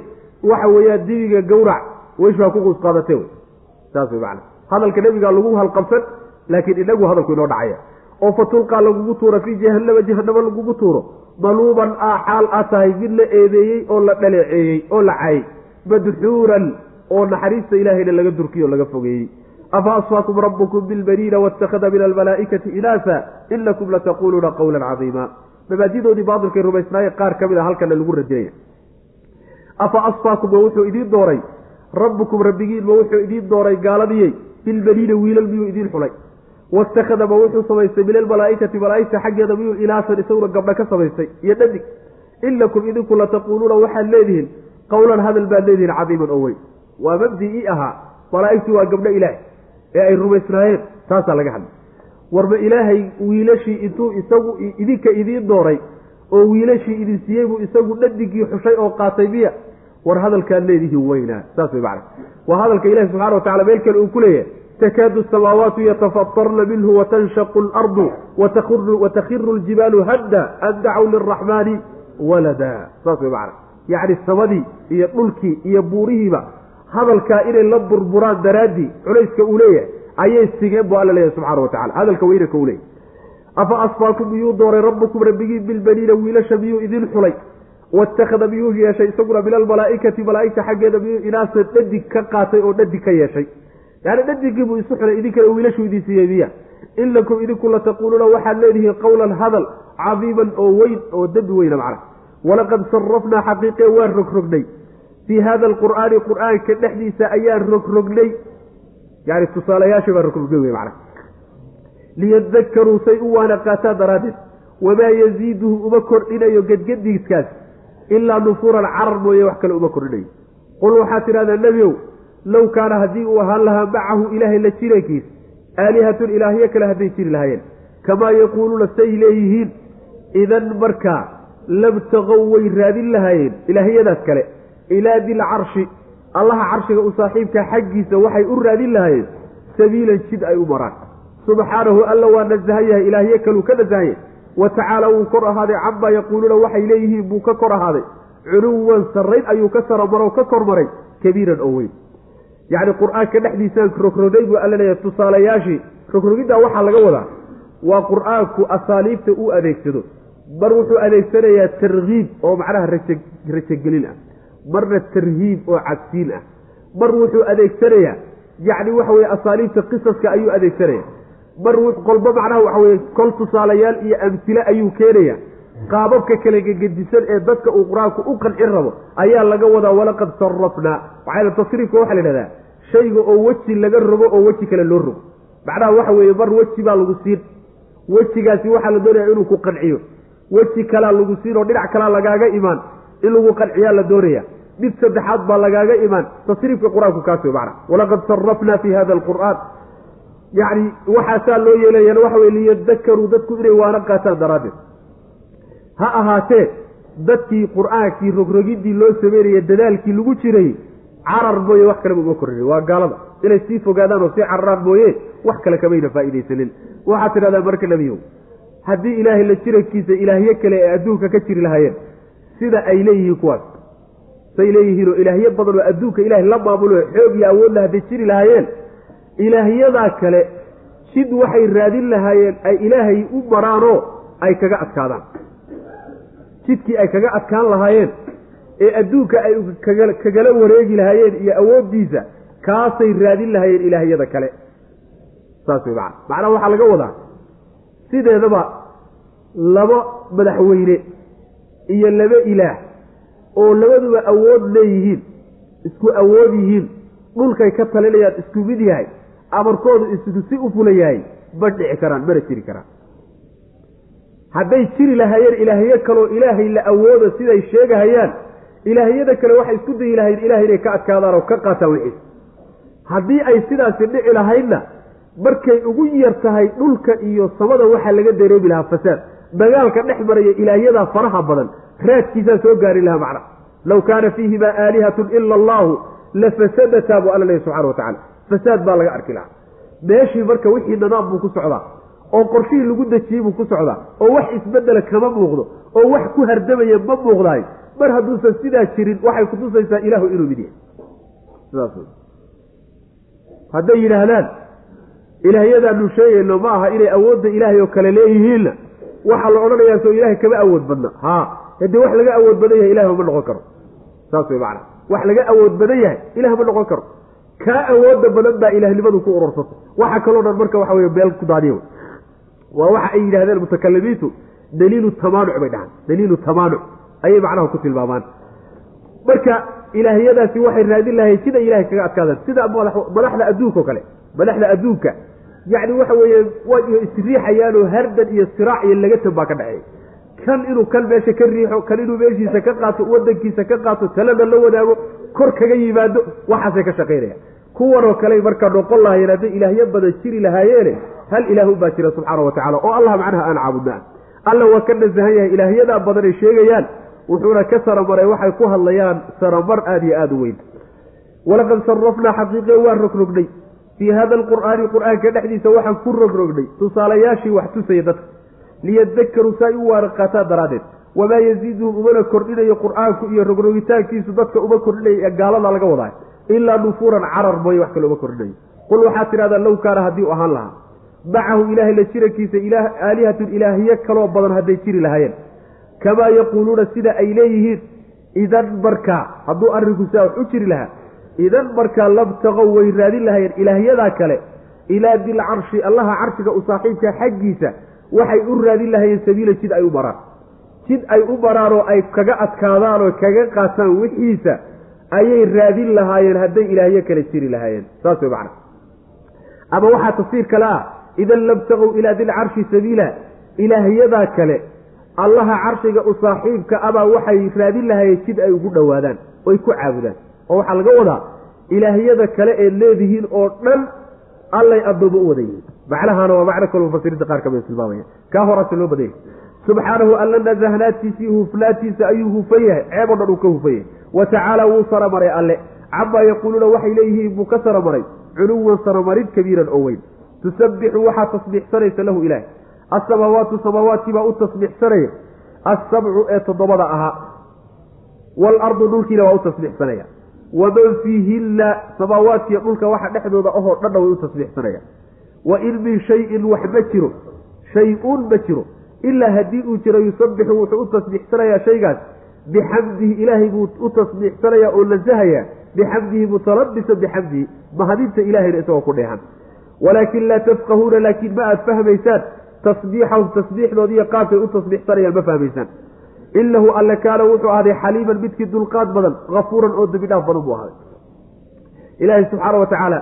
waxa weeyaan dibiga gawrac weyshaa ku quus qaadate wey saas wey macana hadalka nebigaa lagu halqabsan laakiin inagu hadalku inoo dhacaya. Oo fa tulqaa lagugu tuuro fii jahannama jahanamo lagugu tuuro maluuban aa xaal aa tahay mid la eedeeyey oo la dhaleeceeyey oo la cayay madxuuran oo naxariista ilaahayna laga durkiyo o laga fogeeyey. Afa asfaakum rabbukum bilbaniina waاtakhada min almalaa'ikati inaasa inakum lataquuluuna qawla cadiima. Mabaadidoodii baatilkay rumaysnaaye qaar ka mid a halkana lagu radinaya afa asfaakum ma wuxuu idiin dooray. Rabbukum rabbigiin ma wuxuu idiin dooray gaaladiyey bilbaniina wiilal miyuu idiin xulay waittakhada ma wuxuu samaystay min almalaa'ikati malaa'igta xaggeeda miyuu inaasan isaguna gabdha ka samaystay. Iyo dhadig inakum idinku lataquuluuna waxaad leedihiin qawlan hadal baad leedihiin cadiiman oo weyn. Waa mabdi-ii ahaa malaa'igtu waa gabdho ilaahay ee ay rumaysnaayeen taasaa laga hadlay. Warba ilaahay wiilashii intuu isagu idinka idiin dooray oo wiilashii idin siiyey buu isagu dhadigii xushay oo qaatay miya war hadalkaad leedihiin weynaa saas way macna waa hadalka ilahi subxana wa tacala meel kale uu ku leeyahay takaadu samaawaatu yatafatarna minhu watanshaqu alardu watakhiru ljibaalu hadda an dacow liraxmaani walada saas way macna yacni samadii iyo dhulkii iyo buurihiiba hadalkaa inay la burburaan daraaddii culayska uu leeyahay ayay sigeen bu alla leeyahay subxana wa tacala hadalka weynanka uu leeyahay afa asfaakum miyuu dooray rabbukum rabbigii bilbaniina wiilasha miyuu idin xulay waittakhada miyuu yeeshay isaguna min almalaa'ikati malaa'igta xaggeeda miyuu inaasan dhadig ka qaatay oo dhadig ka yeeshay yani dhadigii buu isu xulay idinkana wiilashuu idin siiyey miya. Inakum idinku lataquuluuna waxaad leedihiin qawlan hadal cadiiman oo weyn oo dembi weyna macna. Walaqad sarafnaa xaqiiqe waan rogrognay fii hada alqur'aani qur'aanka dhexdiisa ayaan rogrognay yani tusaalayaasha baan rogrognay wey macna. Liyadakaruu say u waana qaataan daraaddeed. Wamaa yaziiduhu uma kordhinayo gedgediiskaas ilaa nufuuran carar mooye wax kale uma kordhinayo. Qul waxaad tidhahdaa nebiow low kaana haddii uu ahaan lahaa macahu ilaahay la jirankiis aalihatun ilaahyo kale hadday jiri lahaayeen kamaa yaquuluuna say leeyihiin idan markaa labtaqow way raadin lahaayeen ilaahyadaas kale ilaa dilcarshi allaha carshiga u saaxiibkaa xaggiisa waxay u raadin lahaayeen sabiilan jid ay u maraan subxaanahu alla waa nasahan yahay ilaahyo kaluu ka nasahan yahay wa tacaala wuu kor ahaaday camaa yaquuluuna waxay leeyihiin buu ka kor ahaaday culuwan sarrayn ayuu ka saromaro ka kor maray kabiiran oo weyn yacni qur'aanka dhexdiisaan rogroday buu alla leeyahay tusaalayaashii rogrogiddaa waxaa laga wadaa waa qur'aanku asaaliibta uu adeegsado. Mar wuxuu adeegsanayaa tarkiib oo macnaha raja rajogelin ah. Marna tarhiib oo cadsiin ah. Mar wuxuu adeegsanayaa yacni waxa weye asaaliibta qisaska ayuu adeegsanaya bar wux qolba macnaha waxa weye kol tusaalayaal iyo amsile ayuu keenaya qaababka kale gegedisan ee dadka uu qur'aanku u qancin rabo ayaa laga wadaa walaqad sarafnaa waxaa tasriifka waxaa la yidhahdaa shayga oo weji laga rogo oo weji kale loo rogo. Macnaha waxa weeye mar weji baa lagu siin. Wejigaasi waxaa la doonaya inuu ku qanciyo. Weji kalaa lagu siin oo dhinac kalaa lagaaga imaan. In lagu qanciyaa la doonaya mid saddexaad baa lagaaga imaan. Tasriifka qur'aanku kaas wey walaqad sarafnaa fi hada alqur'aan. Yacni waxaasaa loo yeelayana waxa weye liyadakaruu dadku inay waana qaataan daraaddeed ha ahaatee dadkii qur'aankii rogrogiddii loo sameynaya dadaalkii lagu jiray carar mooye wax kaleba uma korrin waa gaalada. Inay sii fogaadaan oo sii cararaan mooye wax kale kamayna faa'iidaysanin. Waxaad tidhahdaa marka nebiyow haddii ilaahay la jirankiisa ilaahyo kale ee adduunka ka jiri lahaayeen sida ay leeyihiin kuwaas? Say leeyihiin oo ilaahyo badan oo adduunka ilaahay la maamulo xoog iyo awoodla hadday jiri lahaayeen? Ilaahyadaa kale jid waxay raadin lahaayeen ay ilaahay u maraanoo ay kaga adkaadaan jidkii ay kaga adkaan lahaayeen ee adduunka ay kagala wareegi lahaayeen iyo awooddiisa kaasay raadin lahaayeen ilaahyada kale. Saas wey macana macnaha waxaa laga wadaa sideedaba laba madaxweyne iyo laba ilaah oo labaduba awood leeyihiin isku awood yihiin dhulkay ka talinayaan isku mid yahay amarkoodu isku si u fula yahay ma dhici karaan mana jiri karaan hadday jiri lahaayeen ilaahyo kaloo ilaahay la awoodo siday sheegahayaan ilaahyada kale waxay isku dayi lahayn ilahay inay ka adkaadaan oo ka qaataan wixiis haddii ay sidaasi dhici lahaydna markay ugu yar tahay dhulka iyo samada waxaa laga dareemi lahaa fasaad. Dagaalka dhex maraya ilaahyadaa faraha badan raadkiisaa soo gaari lahaa macna. Law kaana fiihimaa aalihatun ila allahu lafasadataa buu alla lehy subxana watacala fasaad baa laga arki lahaa. Meeshii marka wixii nidaam buu ku socdaa oo qorshihii lagu dejiyey buu ku socdaa oo wax isbedela kama muuqdo oo wax ku hardamaya ma muuqdaay mar hadduusan sidaa jirin waxay kutusaysaa ilaahu inuu mid yahay. Hadday yidhaahdaan ilaahyadaanu sheegayno ma aha inay awoodda ilaahay oo kale leeyihiinna? Waxaa la odhanayaa soo ilaahay kama awood badna. Haa haddii wax laga awood badan yahay ilah ma noqon karo. Saas way macana wax laga awood badan yahay ilah ma noqon karo. Kaa awooda badan baa ilaahnimadu ku urursatay waxa kaloo dhan marka waxa wey beel ku daadiya waa waxa ay yidhahdeen mutakalimiintu daliilu tamaanuc bay dhahaan. Daliilu tamaanuc. Ayay macnaha ku tilmaamaan. Marka ilaahyadaasi waxay raadin lahayn sida ilahay kaga adkaadaan. Sida madaxda adduunka oo kale. Madaxda adduunka. Yacni waxa weeye way isriixayaanoo hardan iyo siraac iyo lagatan baa ka dhexeeya kan inuu kan meesha ka riixo kan inuu meeshiisa ka qaato wadankiisa ka qaato talada la wadaago kor kaga yimaado waxaasay ka shaqaynayaan kuwanoo kale markaa noqon lahaayeen hadday ilaahyo badan jiri lahaayeene hal ilaahu baa jira wa tacala oo allah macnaha aan caabudnaa alla waa ka nasahan yahay ilaahyadaa badanay sheegayaan wuxuuna ka saramaray waxay ku hadlayaan saramar aada iyo aada u weyn. Walaqad sarafnaa xaqiiqe waan rogrognay. Fii hada alqur'aani qur'aanka dhexdiisa waxaan ku rogrognay. Tusaalayaashii wax tusaya dadka. Liyadakaruu saa u waana qaataan daraaddeed. Wamaa yaziiduhum umana kordhinayo qur'aanku iyo rogrogitaankiisu dadka uma kordhinayo ee gaalada laga wadaa ilaa nufuuran carar mooye wax kale uma kordhinayo qul waxaad tidhahdaa low kaana haddii u ahaan lahaa macahu ilaahay la jirankiisa aalihatun ilaahiye kaloo badan hadday jiri lahaayeen. Kamaa yaquuluuna sida ay leeyihiin idan markaa hadduu arrinku saa wax u jiri lahaa idan markaa labtaqow way raadin lahaayeen ilaahyadaa kale ilaa dil carshi allaha carshiga u saaxiibka xaggiisa waxay u raadin lahaayeen sabiila jid ay u maraan jid ay u maraan oo ay kaga adkaadaan oo kaga qaataan wixiisa ayay raadin lahaayeen hadday ilaahyo kale jiri lahaayeen. Saas way macna. Ama waxaa tafsiir kale ah idan labtaqow ilaa dil carshi sabiila. Ilaahyadaa kale allaha carshiga u saaxiibka abaa waxay raadin lahaayeen jid ay ugu dhowaadaan oy ku caabudaan. Oo waxaa laga wadaa ilaahyada kale eed leedihiin oo dhan allay addoomo u wada yihiin macnahaana waa macno kalo mufasiriinta qaar kamida tilmaamaya kaa horaase loo badanya subxaanahu alla nasahnaadkiisii hufnaadtiisa ayuu hufan yahay. Ceeb o dhan uu ka hufan yahay wa tacaala wuu saramaray alle camaa yaquuluuna waxay leeyihiin buu ka saramaray culuwan saramarid kabiiran oo weyn tusabbixu waxaa tasbiixsanaysa lahu ilaah alsamaawaatu samaawaadkii baa u tasbiixsanaya assabcu ee toddobada ahaa waalardu dhulkiina waa u tasbiixsanaya waman fiihinna samaawaadkiiyo dhulka waxa dhexdooda ahoo dhanna way u tasbiixsanaya wa in min shayin wax ma jiro shay-un ma jiro ilaa haddii uu jiro yusabbixu wuxuu u tasbiixsanayaa shaygaas bixamdihi ilaahay buu u tasbiixsanayaa oo nasahayaa bixamdihi mutalabisan bixamdihi mahadinta ilaahayna isagoo ku dheehan walaakin laa tafqahuuna laakiin ma aad fahmaysaan tasbiixahum tasbiixdoodi iyo qaabkay u tasbiixsanayaan ma fahmaysaan inahu alle kaana wuxuu ahday xaliiman midkii dulqaad badan hafuuran oo dembi dhaaf badan buu ahday ilaahay subxaana wa tacaala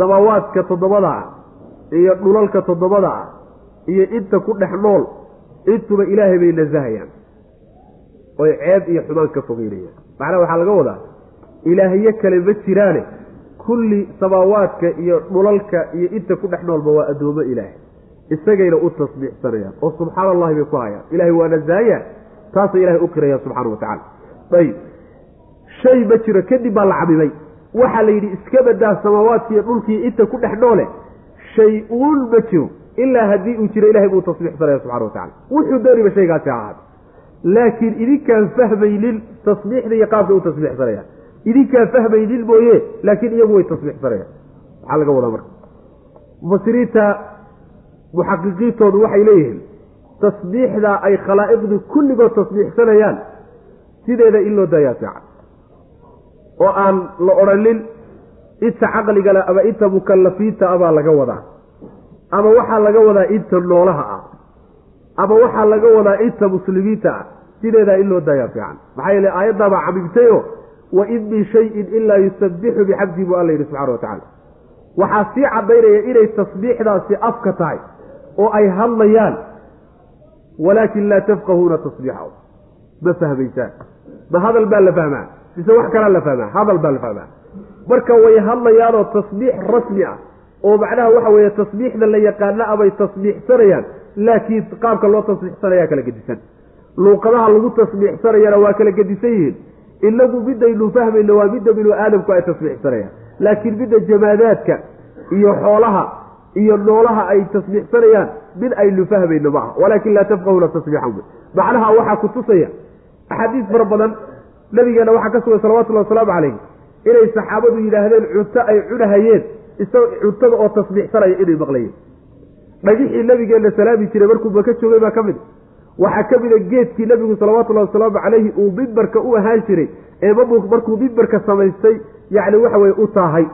samaawaadka toddobada ah iyo dhulalka toddobada ah iyo inta ku dhex nool intuba ilaahay bay nasahayaan oy ceeb iyo xumaan ka fogeynayaan macnaha waxaa laga wadaa ilaahyo kale ma jiraane kulli samaawaadka iyo dhulalka iyo inta ku dhex noolba waa addoomo ilaahay. Isagayna u tasbiixsanayaan oo subxaana allahi bay ku hayaan. Ilahay waa nasahayaan taasay ilahay u qirayaan subxana wa tacala ayib. Shay ma jiro kadib baa la camimay waxaa la yidhi iska badaa samaawaadkiiyo dhulkii inta ku dhex noole shay uun ma jiro. Ilaa haddii uu jiro ilahay buu tasbiixsanaya subxana wa tacala wuxuu dooniba shaygaasi ha laakiin idinkaan fahmaynin tasbiixda iyo qaabkay u tasbiixsanayaan idinkaan fahmaynin mooye laakiin iyagu way tasbiixsanayaan maxaa laga wadaa marka. Mufasiriinta muxaqiqiintoodu waxay leeyihiin tasbiixda ay khalaa'iqdu kulligood tasbiixsanayaan sideeda in loo daayaa fiican. Oo aan la odhanin inta caqligale ama inta mukallafiinta ah baa laga wadaa. Ama waxaa laga wadaa inta noolaha ah ama waxaa laga wadaa inta muslimiinta ah. Sideedaa in loo daayaa fiican. Maxaa yeele aayaddaabaa camimtayo wa in min shayin ilaa yusabbixu bixamdihi buu alla yidhi subxana wa tacala waxaa sii caddaynaya inay tasbiixdaasi afka tahay oo ay hadlayaan walaakin laa tafqahuuna tasbiixahu ma fahmaysaan. Ma hadal baa la fahmaa? Mise wax kalaa la fahmaa? Hadal baa la fahmaa? Marka way hadlayaanoo tasbiix rasmi ah oo macnaha waxa weeye tasbiixda la yaqaana abay tasbiixsanayaan laakiin qaabka loo tasbiixsanayaa kala gedisan. Luuqadaha lagu tasbiixsanayana waa kala gedisan yihiin. Inagu midaynu fahmayno waa midda binu aadamku ay tasbiixsanayaan laakiin midda jamaadaadka iyo xoolaha iyo noolaha ay tasbiixsanayaan mid aynu fahmayno maaha walaakin laa tafqahuna tasbiixan macnaha waxaa ku tusaya axaadiis fara badan nabigeena waxaa ka sugay salawatullahi wasalaamu calayh inay saxaabadu yidhaahdeen cunto ay cunahayeen isagoo cuntada oo tasbiixsanaya inay maqlayeen dhagixii nabigeenna salaami jiray markuu maka joogay baa ka mid. Waxaa ka mida geedkii nabigu salawatullahi wasalaamu calayhi uu mimbarka u ahaan jiray ee markuu mimbarka samaystay yacni waxa weye u taahay.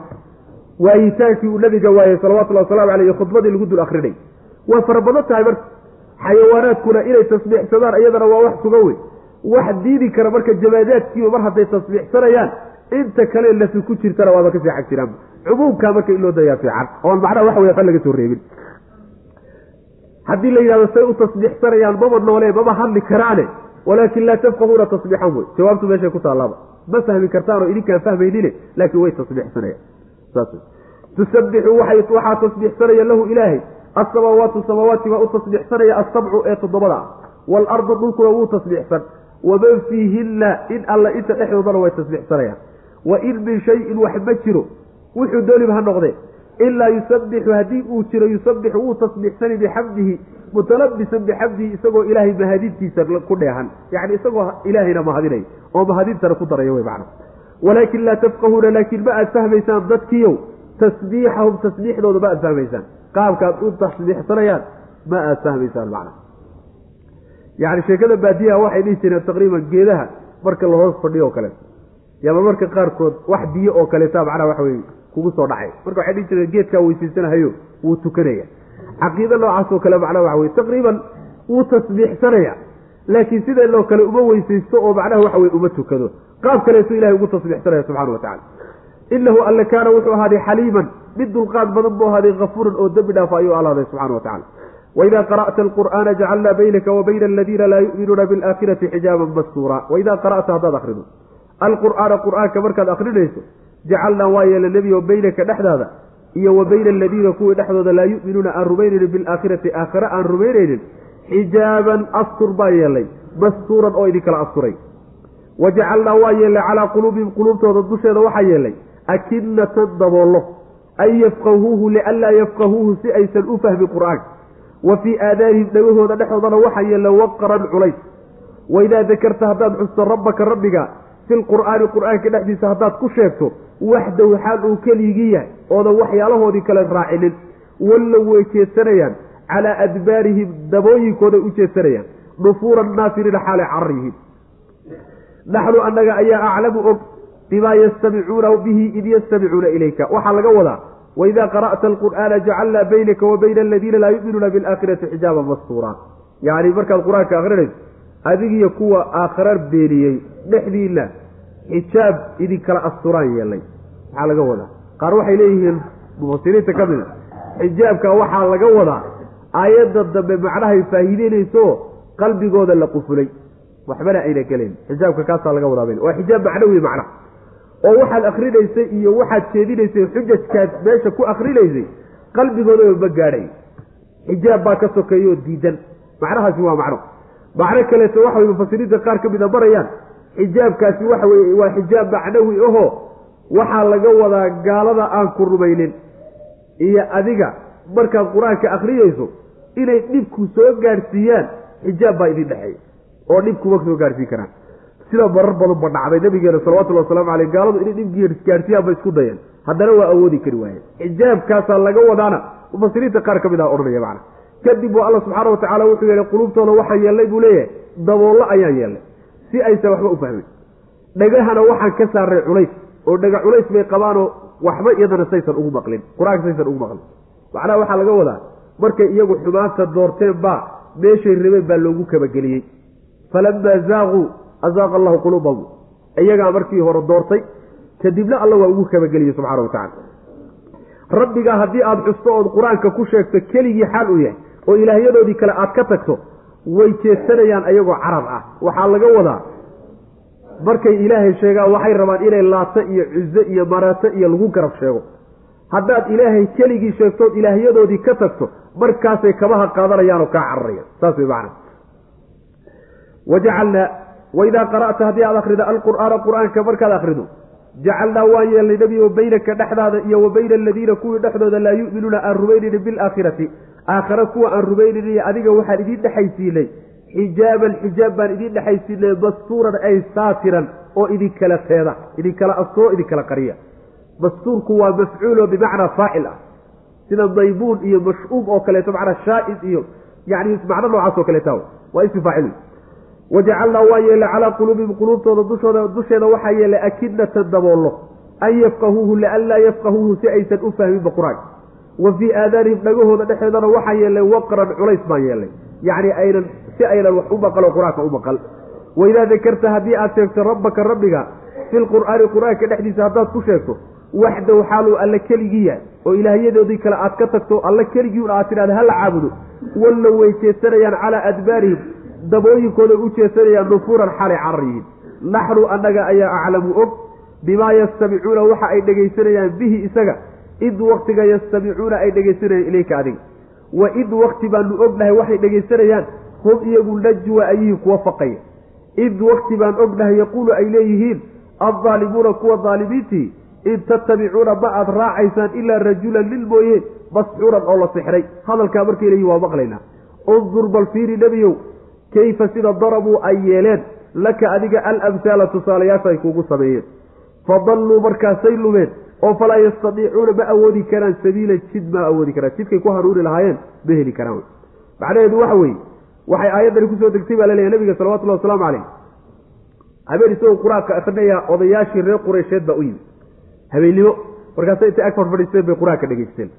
Waayitaankii uu nabiga waayey salawatullahi wasalamu caleyh khudbadii lagu dul akrinay waa fara badan tahay marka xayawaanaadkuna inay tasbiixsadaan iyadana waa wax suga wey wax diidi kara marka jamaadaadkiiba mar hadday tasbiixsanayaan inta kale lafi ku jirtana waaba ka seexan jiraan. Cumuumkaa marka in loo dayaa fiican oon macnaha waxa wey waxba laga soo reebin haddii la yidhahdo say u tasbiixsanayaan maba noole maba hadli karaane walaakin laa tafqahuuna tasbiixan wey. Jawaabtu meeshay ku taalaaba ma fahmi kartaanoo idinkaan fahmaynine laakiin way tasbiixsanayaan saas tusabbixu waxaa tasbiixsanaya lahu ilaahay. Alsamaawaatu samaawaatki baa u tasbiixsanaya asabcu ee toddobada. Ah waalardu dhulkuna wuu tasbiixsan waman fiihinna in alla inta dhexdoodana way tasbiixsanayaan wa in min shayin wax ma jiro wuxuu dooniba ha noqdee ilaa yusabbixu haddii uu jiro yusabbixu wuu tasbiixsani bixamdihi mutalabisan bixamdihi isagoo ilaahay mahadintiisa ku dheehan. yacni isagoo ilaahayna mahadinay oo mahadintana ku daraya wey macna walaakin laa tafqahuuna laakiin ma aad fahmaysaan dadkiiow tasbiixahum tasbiixdooda ma aad fahmaysaan qaabkaad u tasbiixsanayaan ma aad fahmaysaan macna yacni sheekada baadiyaha waxay dhihi jireen taqriiban geedaha marka la hoos fadhiyo oo kaleeto yaaba marka qaarkood wax biyo oo kaleeta macnaha waxa weye kugu soo dhacay. Marka waxay dhihi jireen geedkaa weysaysanhayo wuu tukanaya. Caqiido noocaasoo kale macnaha waxa weye taqriiban wuu tasbiixsanaya. Laakiin sidee loo kale uma weysaysto oo macnaha waxa weye uma tukado. Qaab kaleetu ilahay ugu tasbiixsanaya subxana wa tacala inahu alle kaana wuxuu ahaaday xaliiman mid dulqaad badan buu ahaaday kafuuran oo dembi dhaafa ayuu alaaday subxana wa tacala waidaa qara'ta alqur'aana jacalnaa baynaka wa bayna aladiina laa yu'minuuna bialaakhirati xijaaban mastuura. Waidaa qara'ta haddaad akhrido. Alqur'aana qur'aanka markaad akhrinayso jacalnaa waa yeela nebigo baynaka dhexdaada iyo wa bayna aladiina kuwii dhexdooda laa yu'minuuna aan rumaynaynin biاlآkhirati aakhare aan rumaynaynin xijaaban astur baa yeelay mastuuran oo idinkala asturay wajacalnaa waa yeelay calaa quluubihim quluubtooda dusheeda waxaa yeelay akinatan daboollo an yafqahuuhu lianlaa yafqahuuhu si aysan u fahmin qur'aanka wa fii aadaanihim dhagahooda dhexdoodana waxaa yeela waqran culays waidaa dakarta haddaad xusto rabbaka rabbiga fi lqur'aani qur'aanka dhexdiisa haddaad ku sheegto waxdaw xaal uu keligii yahay oodan waxyaalahoodii kale raacinin. Wallow way jeedsanayaan calaa adbaarihim dabooyinkooday u jeedsanayaan dhufuuran naafiriina xaalay carar naxnu annaga ayaa aclamu og bimaa yastamicuuna bihi id yastamicuuna ilayka. Waxaa laga wadaa waidaa qara'ta alqur'aana jacalnaa baynaka wa bayna aladiina laa yu'minuuna bilaakhirati xijaaban mastuura. Yacni markaad qur'aanka akrinayso adigiyo kuwa aakhara beeniyey dhexdiinna xijaab idinkala asturaan yeelay. Maxaa laga wadaa. Qaar waxay leeyihiin mufasiriinta ka mid a xijaabka waxaa laga wadaa aayadda dambe macnahay faa'iideynayso qalbigooda la qufulay. Waxbana ayna gelayn xijaabka kaasaa laga wadaa waa xijaab macnawi macnaha. Oo waxaad akrinaysay iyo waxaad jeedinaysay xujajkaad meesha ku akrinaysay qalbigoodaba ma gaadhay. Xijaab baa ka sokeeyo diidan. Macnahaasi waa macno. Macno kaleeto waxa way mufasiriinta qaar ka mida barayaan xijaabkaasi waxa weye waa xijaab macnawi ahoo waxaa laga wadaa gaalada aan ku rumaynin. Iyo adiga markaad qur'aanka akhriyeyso inay dhibku soo gaadhsiiyaan xijaab baa idin dhexeeya oo dhibkuma soo gaadhsiin karaan. Sida marar badan ba dhacday nabigeena salawatullhi wasalaamu caleyh gaaladu inay dhib gaadhsiiyaan ba isku dayeen. Haddana waa awoodi kari waayeen. Xijaabkaasaa laga wadaana mufasiriinta qaar ka mid ah odhanaya macana kadib waa alla subxaana wa tacala wuxuu yeelay quluubtooda waxaan yeelnay buu leeyahay daboollo ayaan yeelnay si aysan waxba u fahmin. Dhegahana waxaan ka saaray culays oo dhega culays bay qabaanoo waxba iyadana saysan ugu maqlin. Qur'aanka saysan ugu maqlin. Macnaha waxaa laga wadaa markay iyagu xumaanta doorteen baa meeshay rabeen baa loogu kabageliyey falamaa zaaquu azaaqa allahu quluubahum. Iyagaa markii hore doortay kadibna alla waa ugu kabageliyey subxana wa tacala rabbigaa haddii aada xusto ood qur'aanka ku sheegto keligii xaal u yahay oo ilaahyadoodii kale aad ka tagto way jeedsanayaan ayagoo carab ah. Waxaa laga wadaa markay ilaahay sheegaan waxay rabaan inay laato iyo cuzo iyo maraato iyo lagu garab sheego. Haddaad ilaahay keligii sheegtood ilaahyadoodii ka tagto markaasay kabaha qaadanayaanoo kaa cararayaan. Saas way macana wajacalnaa waidaa qara'ta haddii aad akhrido alqur'aana qur'aanka markaad akhrido jacalnaa waan yeelnay nebigo baynaka dhexdaada iyo wa bayna aladiina kuwii dhexdooda laa yu'minuuna aan rumaynaynin bilaakhirati aakhare kuwa aan rumaynaynin adiga waxaan idiin dhexaysiinay xijaaban xijaab baan idiin dhexaysiinay mastuuran ay saatiran oo idinkala teeda idinkala astoo idinkala qariya. Mastuurku waa mafcuulo bimacnaa faacil ah. Sida maymuun iyo mash'uum oo kaleeto macnaa shaa'id iyo yani macno noocaas oo kaleeta waa ismi faacil. Wajacalnaa waa yeelay calaa quluubihim quluubtooda dushooda dusheeda waxaa yeelay akinatan daboollo. An yafqahuuhu lianlaa yafqahuuhu si aysan u fahminba qur'aanka wa fii aadaanihim dhagahooda dhexeedana waxaa yeelay waqran culays baan yeelay. Yacni aynan si aynan wax u maqal oo qur'aanka u maqal. Waidaa dakarta haddii aad sheegto rabbaka rabbiga fi lqur'aani qur'aanka dhexdiisa haddaad ku sheegto waxdaw xaaluu alla keligiya oo ilaahyadoodii kale aad ka tagto alla keligiiun aad tidhahda hala caabudo. Wallow way jeesanayaan calaa adbaarihim dabooyinkooday u jeesanayaan nufuuran xalay carar naxnu annaga ayaa aclamu og bimaa yastamicuuna waxa ay dhegaysanayaan bihi isaga id waktiga yastamicuuna ay dhegaysanayaan ilayka adiga. Wa id wakti baanu ognahay waxay dhegaysanayaan hum iyagu najwa ayihiin kuwa faqaya. Id wakti baan ognahay yaquulu ay leeyihiin addaalimuuna kuwa daalimiintii in tattabicuuna ma aad raacaysaan ilaa rajulan nin mooye masxuuran oo la sixray. Hadalkaa markay leeyihiin waa maqlaynaa undur bal fiiri nebiyow kayfa sida darabuu ay yeeleen laka adiga alamhaala tusaalayaasha ay kuugu sameeyeen. Fadalluu markaasay lumeen oo falaa yastadiicuuna ma awoodi karaan sabiilan jid ma awoodi karaan. Jidkay ku hanuuni lahaayeen ma heli karaan macnaheedu waxa weeye waxay aayaddani ku soo degtay baa la leeyahay nabiga salawatullahi wasalaamu caleyh habeen isagoo qur'aanka akrinaya odayaashii reer qureysheed baa u yimid. Habeennimo markaasay intay ag farfadhiisteen bay qur'aanka dhegeysteen.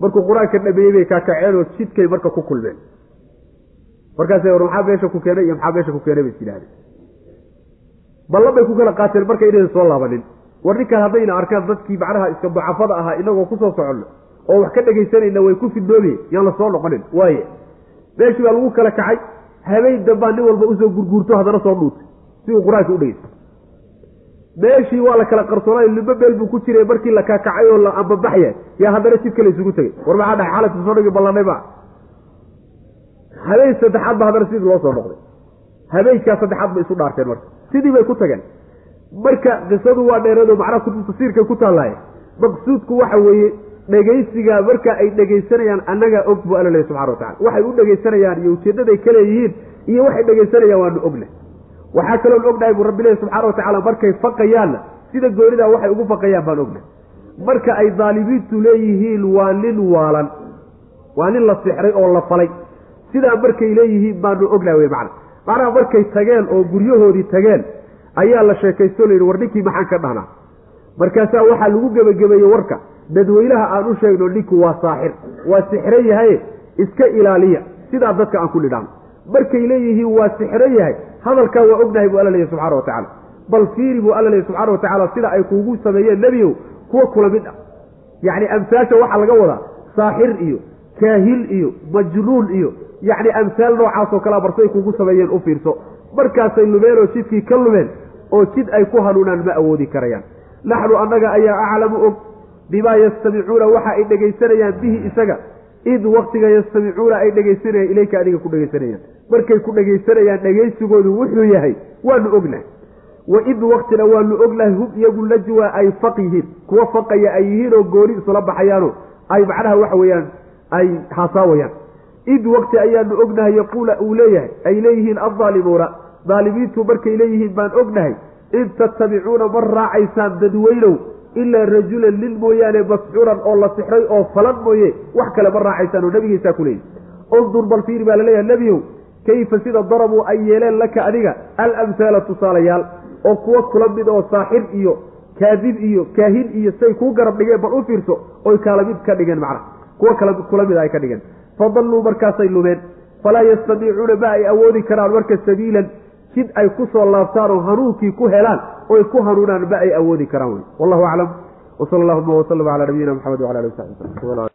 Markuu qur'aanka dhameeyey bay kaakaceen oo jidkay marka ku kulmeen. Markaasay war maxaa meesha ku keenay? iyo maxaa meesha ku keenay? bay is yidhahdeen ballan bay ku kala qaateen marka inaynan soo laabanin war ninkaan haddayna arkaan dadkii macnaha iska dacafada ahaa inagoo ku soo soconno oo wax ka dhegaysanayna way ku fidnoomiye yaan la soo noqonin. Waaye meeshii baa lagu kala kacay habeen dambaa nin walba u soo gurguurto haddana soo dhuutay si uu qur'aanka u dhegeysto meeshii waa la kala qarsoonay limbo meel buu ku jiray markii la kaakacay oo la ambabaxya yaa haddana jid kale isugu tegey war maxaa dhahay xaladka soo dhigi ballanay ma habeen saddexaad ba haddana sidii loo soo noqday. Habeenkaa saddexaad bay isu dhaarteen marka. Sidii bay ku tageen marka qisadu waa dheereedo macnaha kutub tafsiirkay ku taallaaye. Maqsuudku waxa weeye dhegaysigaa marka ay dhegaysanayaan annagaa og buu alla lehy subxana watacala waxay u dhegaysanayaan iyo ujeeddaday ka leeyihiin iyo waxay dhegaysanayaan waanu ogna. Waxaa kaloon ognahay buu rabbi lehy subxaana watacaala markay faqayaanna sida goonidaa waxay ugu faqayaan baan ognahay marka ay daalimiintu leeyihiin waa nin waalan. Waa nin la sixray oo la falay. Sidaa markay leeyihiin baanu ognahay wey macna. Macnaha markay tageen oo guryahoodii tageen ayaa la sheekaysto layidhi war ninkii maxaan ka dhahnaa? Markaasaa waxaa lagu gebagabeeyey warka dadweynaha aan u sheegno ninku waa saaxir waa sixran yahaye iska ilaaliya sidaa dadka aan ku nidhaano markay leeyihiin waa sixran yahay hadalkaa waa ognahay buu alla leeyahy subxana wa tacaala. Bal fiiri buu alla leeyahy subxana wa tacaala sida ay kuugu sameeyeen nebiyow kuwa kula mid ah. Yacni amsaasha waxaa laga wadaa saaxir iyo kaahil iyo majnuun iyo yacni amsaal noocaasoo kalea barsay kuugu sameeyeen u fiirso markaasay lumeen oo jidkii ka lumeen oo jid ay ku hanuunaan ma awoodi karayaan. Naxnu annaga ayaa aclamu og bimaa yastamicuuna waxa ay dhegaysanayaan bihi isaga. Id waktiga yastamicuuna ay dhegaysanayaan ilayka adiga ku dhegaysanayaan markay ku dhegaysanayaan dhegaysigoodu wuxuu yahay waanu ognahay. Wa id waktina waanu ognahay hum iyagu najwa ay faq yihiin kuwa faqaya ay yihiin oo gooni isula baxayaano. Ay macnaha waxa weeyaan ay haasaawayaan id wakti ayaanu ognahay yaquula uu leeyahay ay leeyihiin addaalimuuna daalimiintu markay leeyihiin baan ognahay in tattabicuuna ma raacaysaan dadweynow ilaa rajulan nin mooyaane masxuuran oo la sixray oo falan mooye wax kale ma raacaysaan oo nabigiisaa ku leeyihi undur bal fiiri baa la leeyahay nebiyow kayfa sida darabuu ay yeeleen laka adiga alamhaala tusaalayaal oo kuwa kula mid oo saaxir iyo kaadib iyo kaahin iyo say kuu garab dhigeen bal u fiirso oy kaala mid ka dhigeen macnaha. Kuwa kala kula mid ay ka dhigeen fadalluu markaasay lumeen falaa yastadiicuuna ma ay awoodi karaan marka sabiilan. Jid ay ku soo laabtaan oo hanuunkii ku helaan oy ku hanuunaan ma ay awoodi karaan wallahu aclam. Wsala allahuma waslama calaa nabiyina maxamed wala ali w saxbi